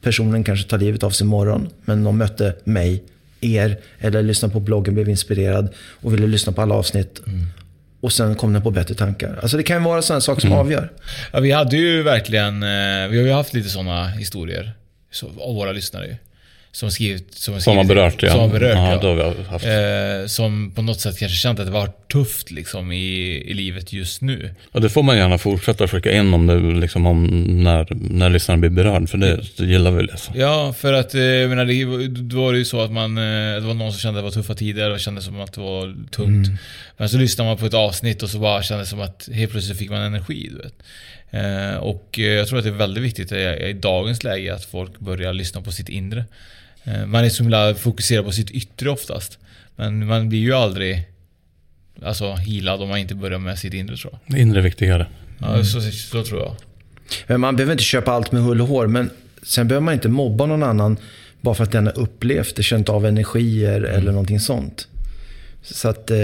H: personen kanske tar livet av sig imorgon. Men de mötte mig, er, eller lyssnade på bloggen, blev inspirerad och ville lyssna på alla avsnitt. Och sen kom den på bättre tankar. Alltså det kan ju vara sådana saker som avgör.
F: Ja, vi hade ju verkligen, eh, vi har ju haft lite sådana historier. Så, av våra lyssnare. Som skrivit, som har,
G: Som har
F: skrivit-
G: berört, ja.
F: Som har berört,
G: Ja,
F: ja.
G: då har vi haft.
F: Eh, som på något sätt kanske känt att det var tufft liksom i, i livet just nu.
G: Och det får man gärna fortsätta skicka in om det liksom om när, när lyssnaren blir berörd. För det, det gillar vi att läsa.
F: Ja, för att eh, jag menar, det, då var det ju så att man, eh, det var någon som kände att det var tuffa tider och kände som att det var tungt. Men så lyssnade man på ett avsnitt och så bara kände det som att helt plötsligt fick man energi, du vet. Eh, och jag tror att det är väldigt viktigt i, i dagens läge att folk börjar lyssna på sitt inre. Eh, man är så himla fokuserad på sitt yttre oftast. Men man blir ju aldrig alltså, healad om man inte börjar med sitt inre tror jag.
G: Det inre är viktigare.
F: Ja, så, så tror jag.
H: Men man behöver inte köpa allt med hull och hår. Men sen behöver man inte mobba någon annan bara för att den har upplevt det, känt av energier eller någonting sånt. Så att eh,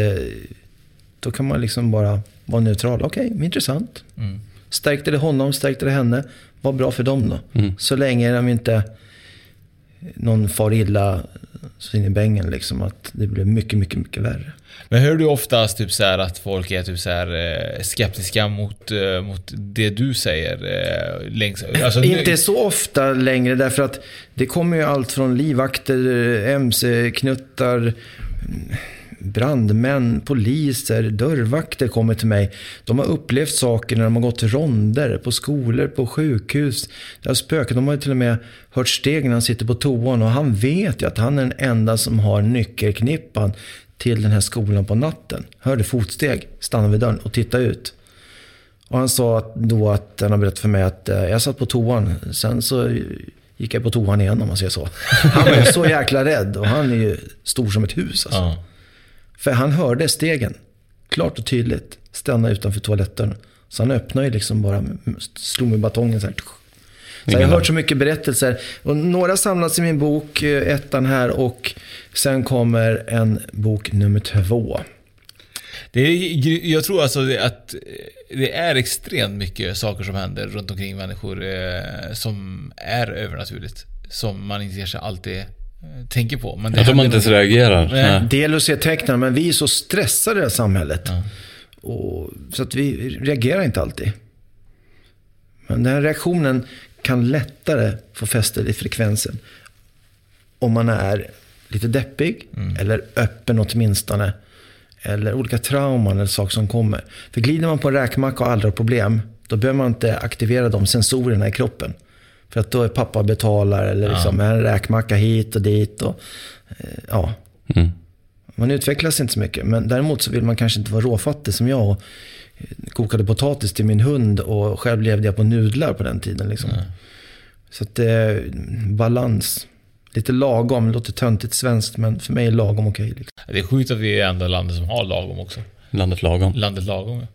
H: då kan man liksom bara vara neutral. Okej, intressant.
F: Mm.
H: Stärkte det honom, stärkte det henne. Vad bra för dem då.
G: Mm.
H: Så länge de inte någon far illa så in i bängen liksom. Att det blir mycket, mycket, mycket värre.
F: Men hör du oftast typ så att folk är typ så här eh, skeptiska mot, eh, mot det du säger? Eh, längs, alltså,
H: Inte så ofta längre därför att det kommer ju allt från livvakter, mc-knuttar, brandmän, poliser, dörrvakter kommer till mig. De har upplevt saker när de har gått ronder på skolor, på sjukhus. Det har spökat. De har till och med hört steg när han sitter på toan och han vet ju att han är den enda som har nyckelknippan till den här skolan på natten. Hörde fotsteg, stannade vid dörren och tittade ut. Och han sa att då att han har berättat för mig att eh, jag satt på toan. Sen så gick jag på toan igen om man säger så. Han var ju så jäkla rädd och han är ju stor som ett hus alltså.
F: Ja.
H: För han hörde stegen. Klart och tydligt. Stanna utanför toaletten. Så han öppnade ju liksom bara, slog med batongen så här. Så jag har hört så mycket berättelser. Och några samlas i min bok, eh, ettan här. Och sen kommer en bok nummer två.
F: Det är, jag tror alltså att det är extremt mycket saker som händer runt omkring människor eh, som är övernaturligt. Som man inte kanske alltid tänker på. Men det
G: man
F: händer
G: inte ens reagerar.
F: Nej.
H: Det gäller att se tecknen, men vi är så stressade i det här samhället. Och, så att vi reagerar inte alltid. Men den här reaktionen kan lättare få fäste i frekvensen. Om man är lite deppig, eller öppen åtminstone. Eller olika trauman eller saker som kommer. För glider man på en räkmacka och aldrig har problem, då behöver man inte aktivera de sensorerna i kroppen. För att då är pappa betalar eller liksom en räkmacka hit och dit. Och, eh, ja.
G: Mm.
H: Man utvecklas inte så mycket. Men däremot så vill man kanske inte vara råfattig som jag. Och eh, kokade potatis till min hund och själv levde jag på nudlar på den tiden. Liksom. Så att eh, balans. Lite lagom, det låter töntigt svenskt men för mig är lagom okej. liksom.
F: Det är sjukt att vi är enda landet som har lagom också.
G: Landet lagom.
F: Landet lagom, ja.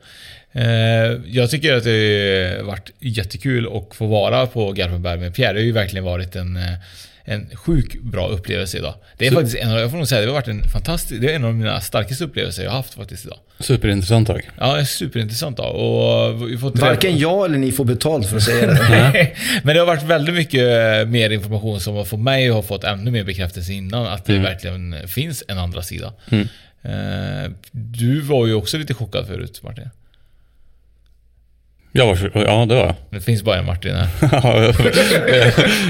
F: Eh, Jag tycker att det har varit jättekul att få vara på Garpenberg med Pierre. Det har ju verkligen varit en, eh, en sjuk bra upplevelse idag. Det är faktiskt en av, jag får nog säga, det har varit en fantastisk, det är en av mina starkaste upplevelser jag har haft faktiskt idag.
G: Superintressant dag.
F: Ja, en superintressant dag. Och vi får träffa-
H: Varken jag eller ni får betalt för att säga det.
F: Men det har varit väldigt mycket mer information som har fått mig att ha fått ännu mer bekräftelse innan att det
G: Mm.
F: verkligen finns en andra sida.
G: Mm.
F: Eh, Du var ju också lite chockad förut Martin.
G: Jag var, ja, det var jag.
F: Det finns bara en Martin här.
G: Ja,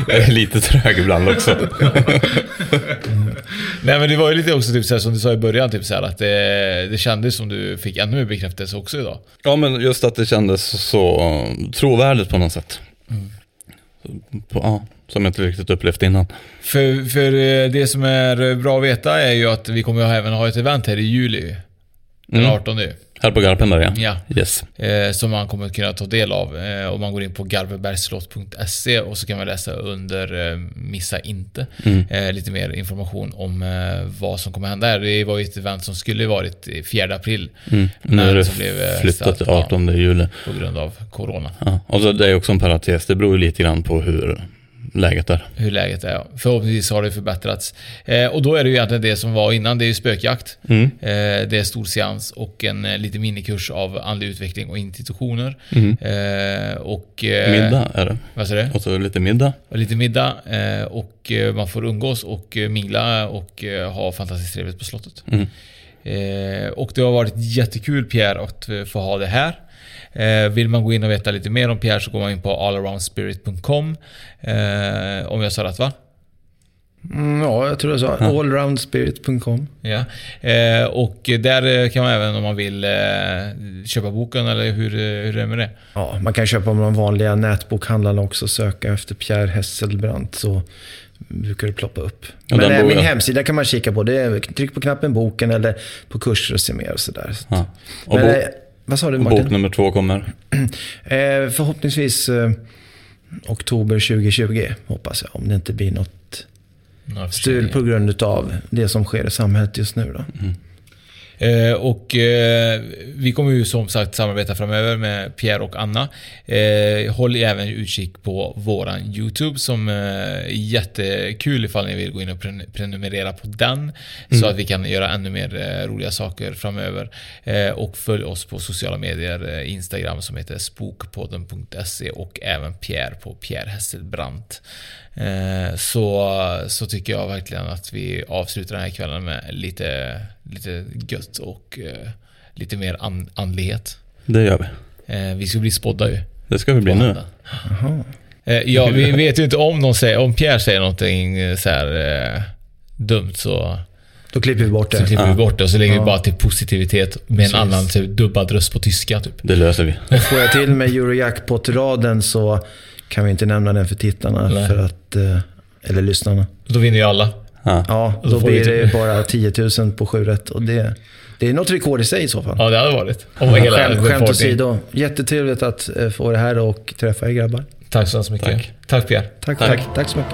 G: jag är lite trög ibland också.
F: Nej men det var ju lite också typ så här, som du sa i början, typ så här, att det, det kändes som du fick ännu mer bekräftelse också idag.
G: Ja, men just att det kändes så trovärdigt på något sätt. På, ja, som jag inte riktigt upplevt innan.
F: För, för eh, det som är bra att veta är ju att vi kommer även ha ett event här i juli. Den
G: Mm.
F: 18
G: Här på Garpenberg, ja.
F: Ja.
G: Yes.
F: Eh, som man kommer kunna ta del av. Eh, om man går in på garvebergslott.se och så kan man läsa under eh, Missa inte.
G: Mm.
F: Eh, lite mer information om eh, vad som kommer hända. Det var ju ett event som skulle varit i 4 april.
G: Mm. Nu är det
F: blev, eh,
G: flyttat till
F: ställt,
G: 18 juli.
F: På grund av Corona.
G: Ja. Och så det är också en parentes, det beror ju lite grann på hur läget är.
F: Hur läget är. ja. Förhoppningsvis har det förbättrats. Eh, och då är det ju egentligen det som var innan. Det är ju spökjakt.
G: Mm.
F: Eh, det är stor seans och en eh, liten minikurs av andlig utveckling och institutioner.
G: Mm.
F: Eh, och, eh,
G: Middag är det.
F: Vad säger du?
G: Och så lite middag.
F: Och lite middag eh, och man får umgås och mingla och ha fantastiskt trevligt på slottet.
G: Mm.
F: Och det har varit jättekul Pierre att få ha det här. Eh, vill man gå in och veta lite mer om Pierre så går man in på allaroundspirit.com. Eh, om jag sa rätt va?
H: Mm, ja, jag tror jag sa
F: Ja.
H: allroundspirit.com.
F: Ja. Eh, och där kan man även om man vill eh, köpa boken eller hur, hur är det med det?
H: Ja, man kan köpa med de vanliga nätbokhandlarna också. Söka efter Pierre Hesselbrandt så brukar det ploppa upp.
G: Ja,
H: Men eh, min hemsida kan man kika på. Det är, tryck på knappen boken eller på kurser och se mer och sådär.
G: Ja. Och
H: Men, vad sa du Martin?
G: bok nummer två kommer.
H: Eh, förhoppningsvis eh, oktober 2020 hoppas jag. Om det inte blir något
F: förseningar.
H: på grund av det som sker i samhället just nu. Då.
F: Eh, och eh, vi kommer ju som sagt samarbeta framöver med Pierre och Anna. Eh, håll även utkik på våran YouTube som är jättekul ifall ni vill gå in och pren- prenumerera på den. Så
G: Mm.
F: att vi kan göra ännu mer roliga saker framöver. Och följ oss på sociala medier, Instagram som heter spokpodden.se och även Pierre på Pierre Hesselbrandt. Så, så tycker jag verkligen att vi avslutar den här kvällen med lite, lite gött och eh, lite mer an, andlighet.
G: Det gör vi.
F: Eh, vi ska bli spådda ju.
G: Det ska vi bli nu.
F: Eh, ja, vi vet ju inte om någon säger, om Pierre säger någonting eh, så här eh, dumt så...
H: Då klipper vi bort det.
F: Så klipper vi
H: Ja.
F: bort det och så lägger
H: Ja.
F: vi bara till positivitet med
H: Precis.
F: en annan typ, dubbad röst på tyska typ.
G: Det löser vi.
H: Får jag till med Eurojackpot-raden så kan vi inte nämna den för tittarna.
F: Nej.
H: För att, eh, eller lyssnarna.
F: Då vinner ju alla.
G: Ja.
H: Ja, då
F: får
H: blir det
F: till-
H: bara 10 000 på 7 rätt. Och det, det är något rekord i sig i så fall.
F: Ja, det hade varit. Om hela
H: Skämt, skämt åsido. Jättetrevligt att eh, få det här och träffa er grabbar.
F: Tack så hemskt mycket.
G: Tack.
F: Tack Pierre.
H: Tack,
G: Tack.
H: tack. tack så mycket.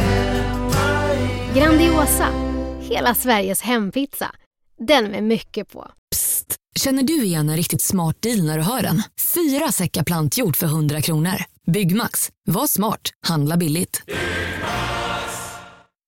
K: Grandiosa, hela Sveriges hempizza. Den med mycket på.
L: Psst! Känner du igen en riktigt smart deal när du hör den? Fyra säckar plantjord för 100 kronor. Byggmax. Var smart. Handla billigt.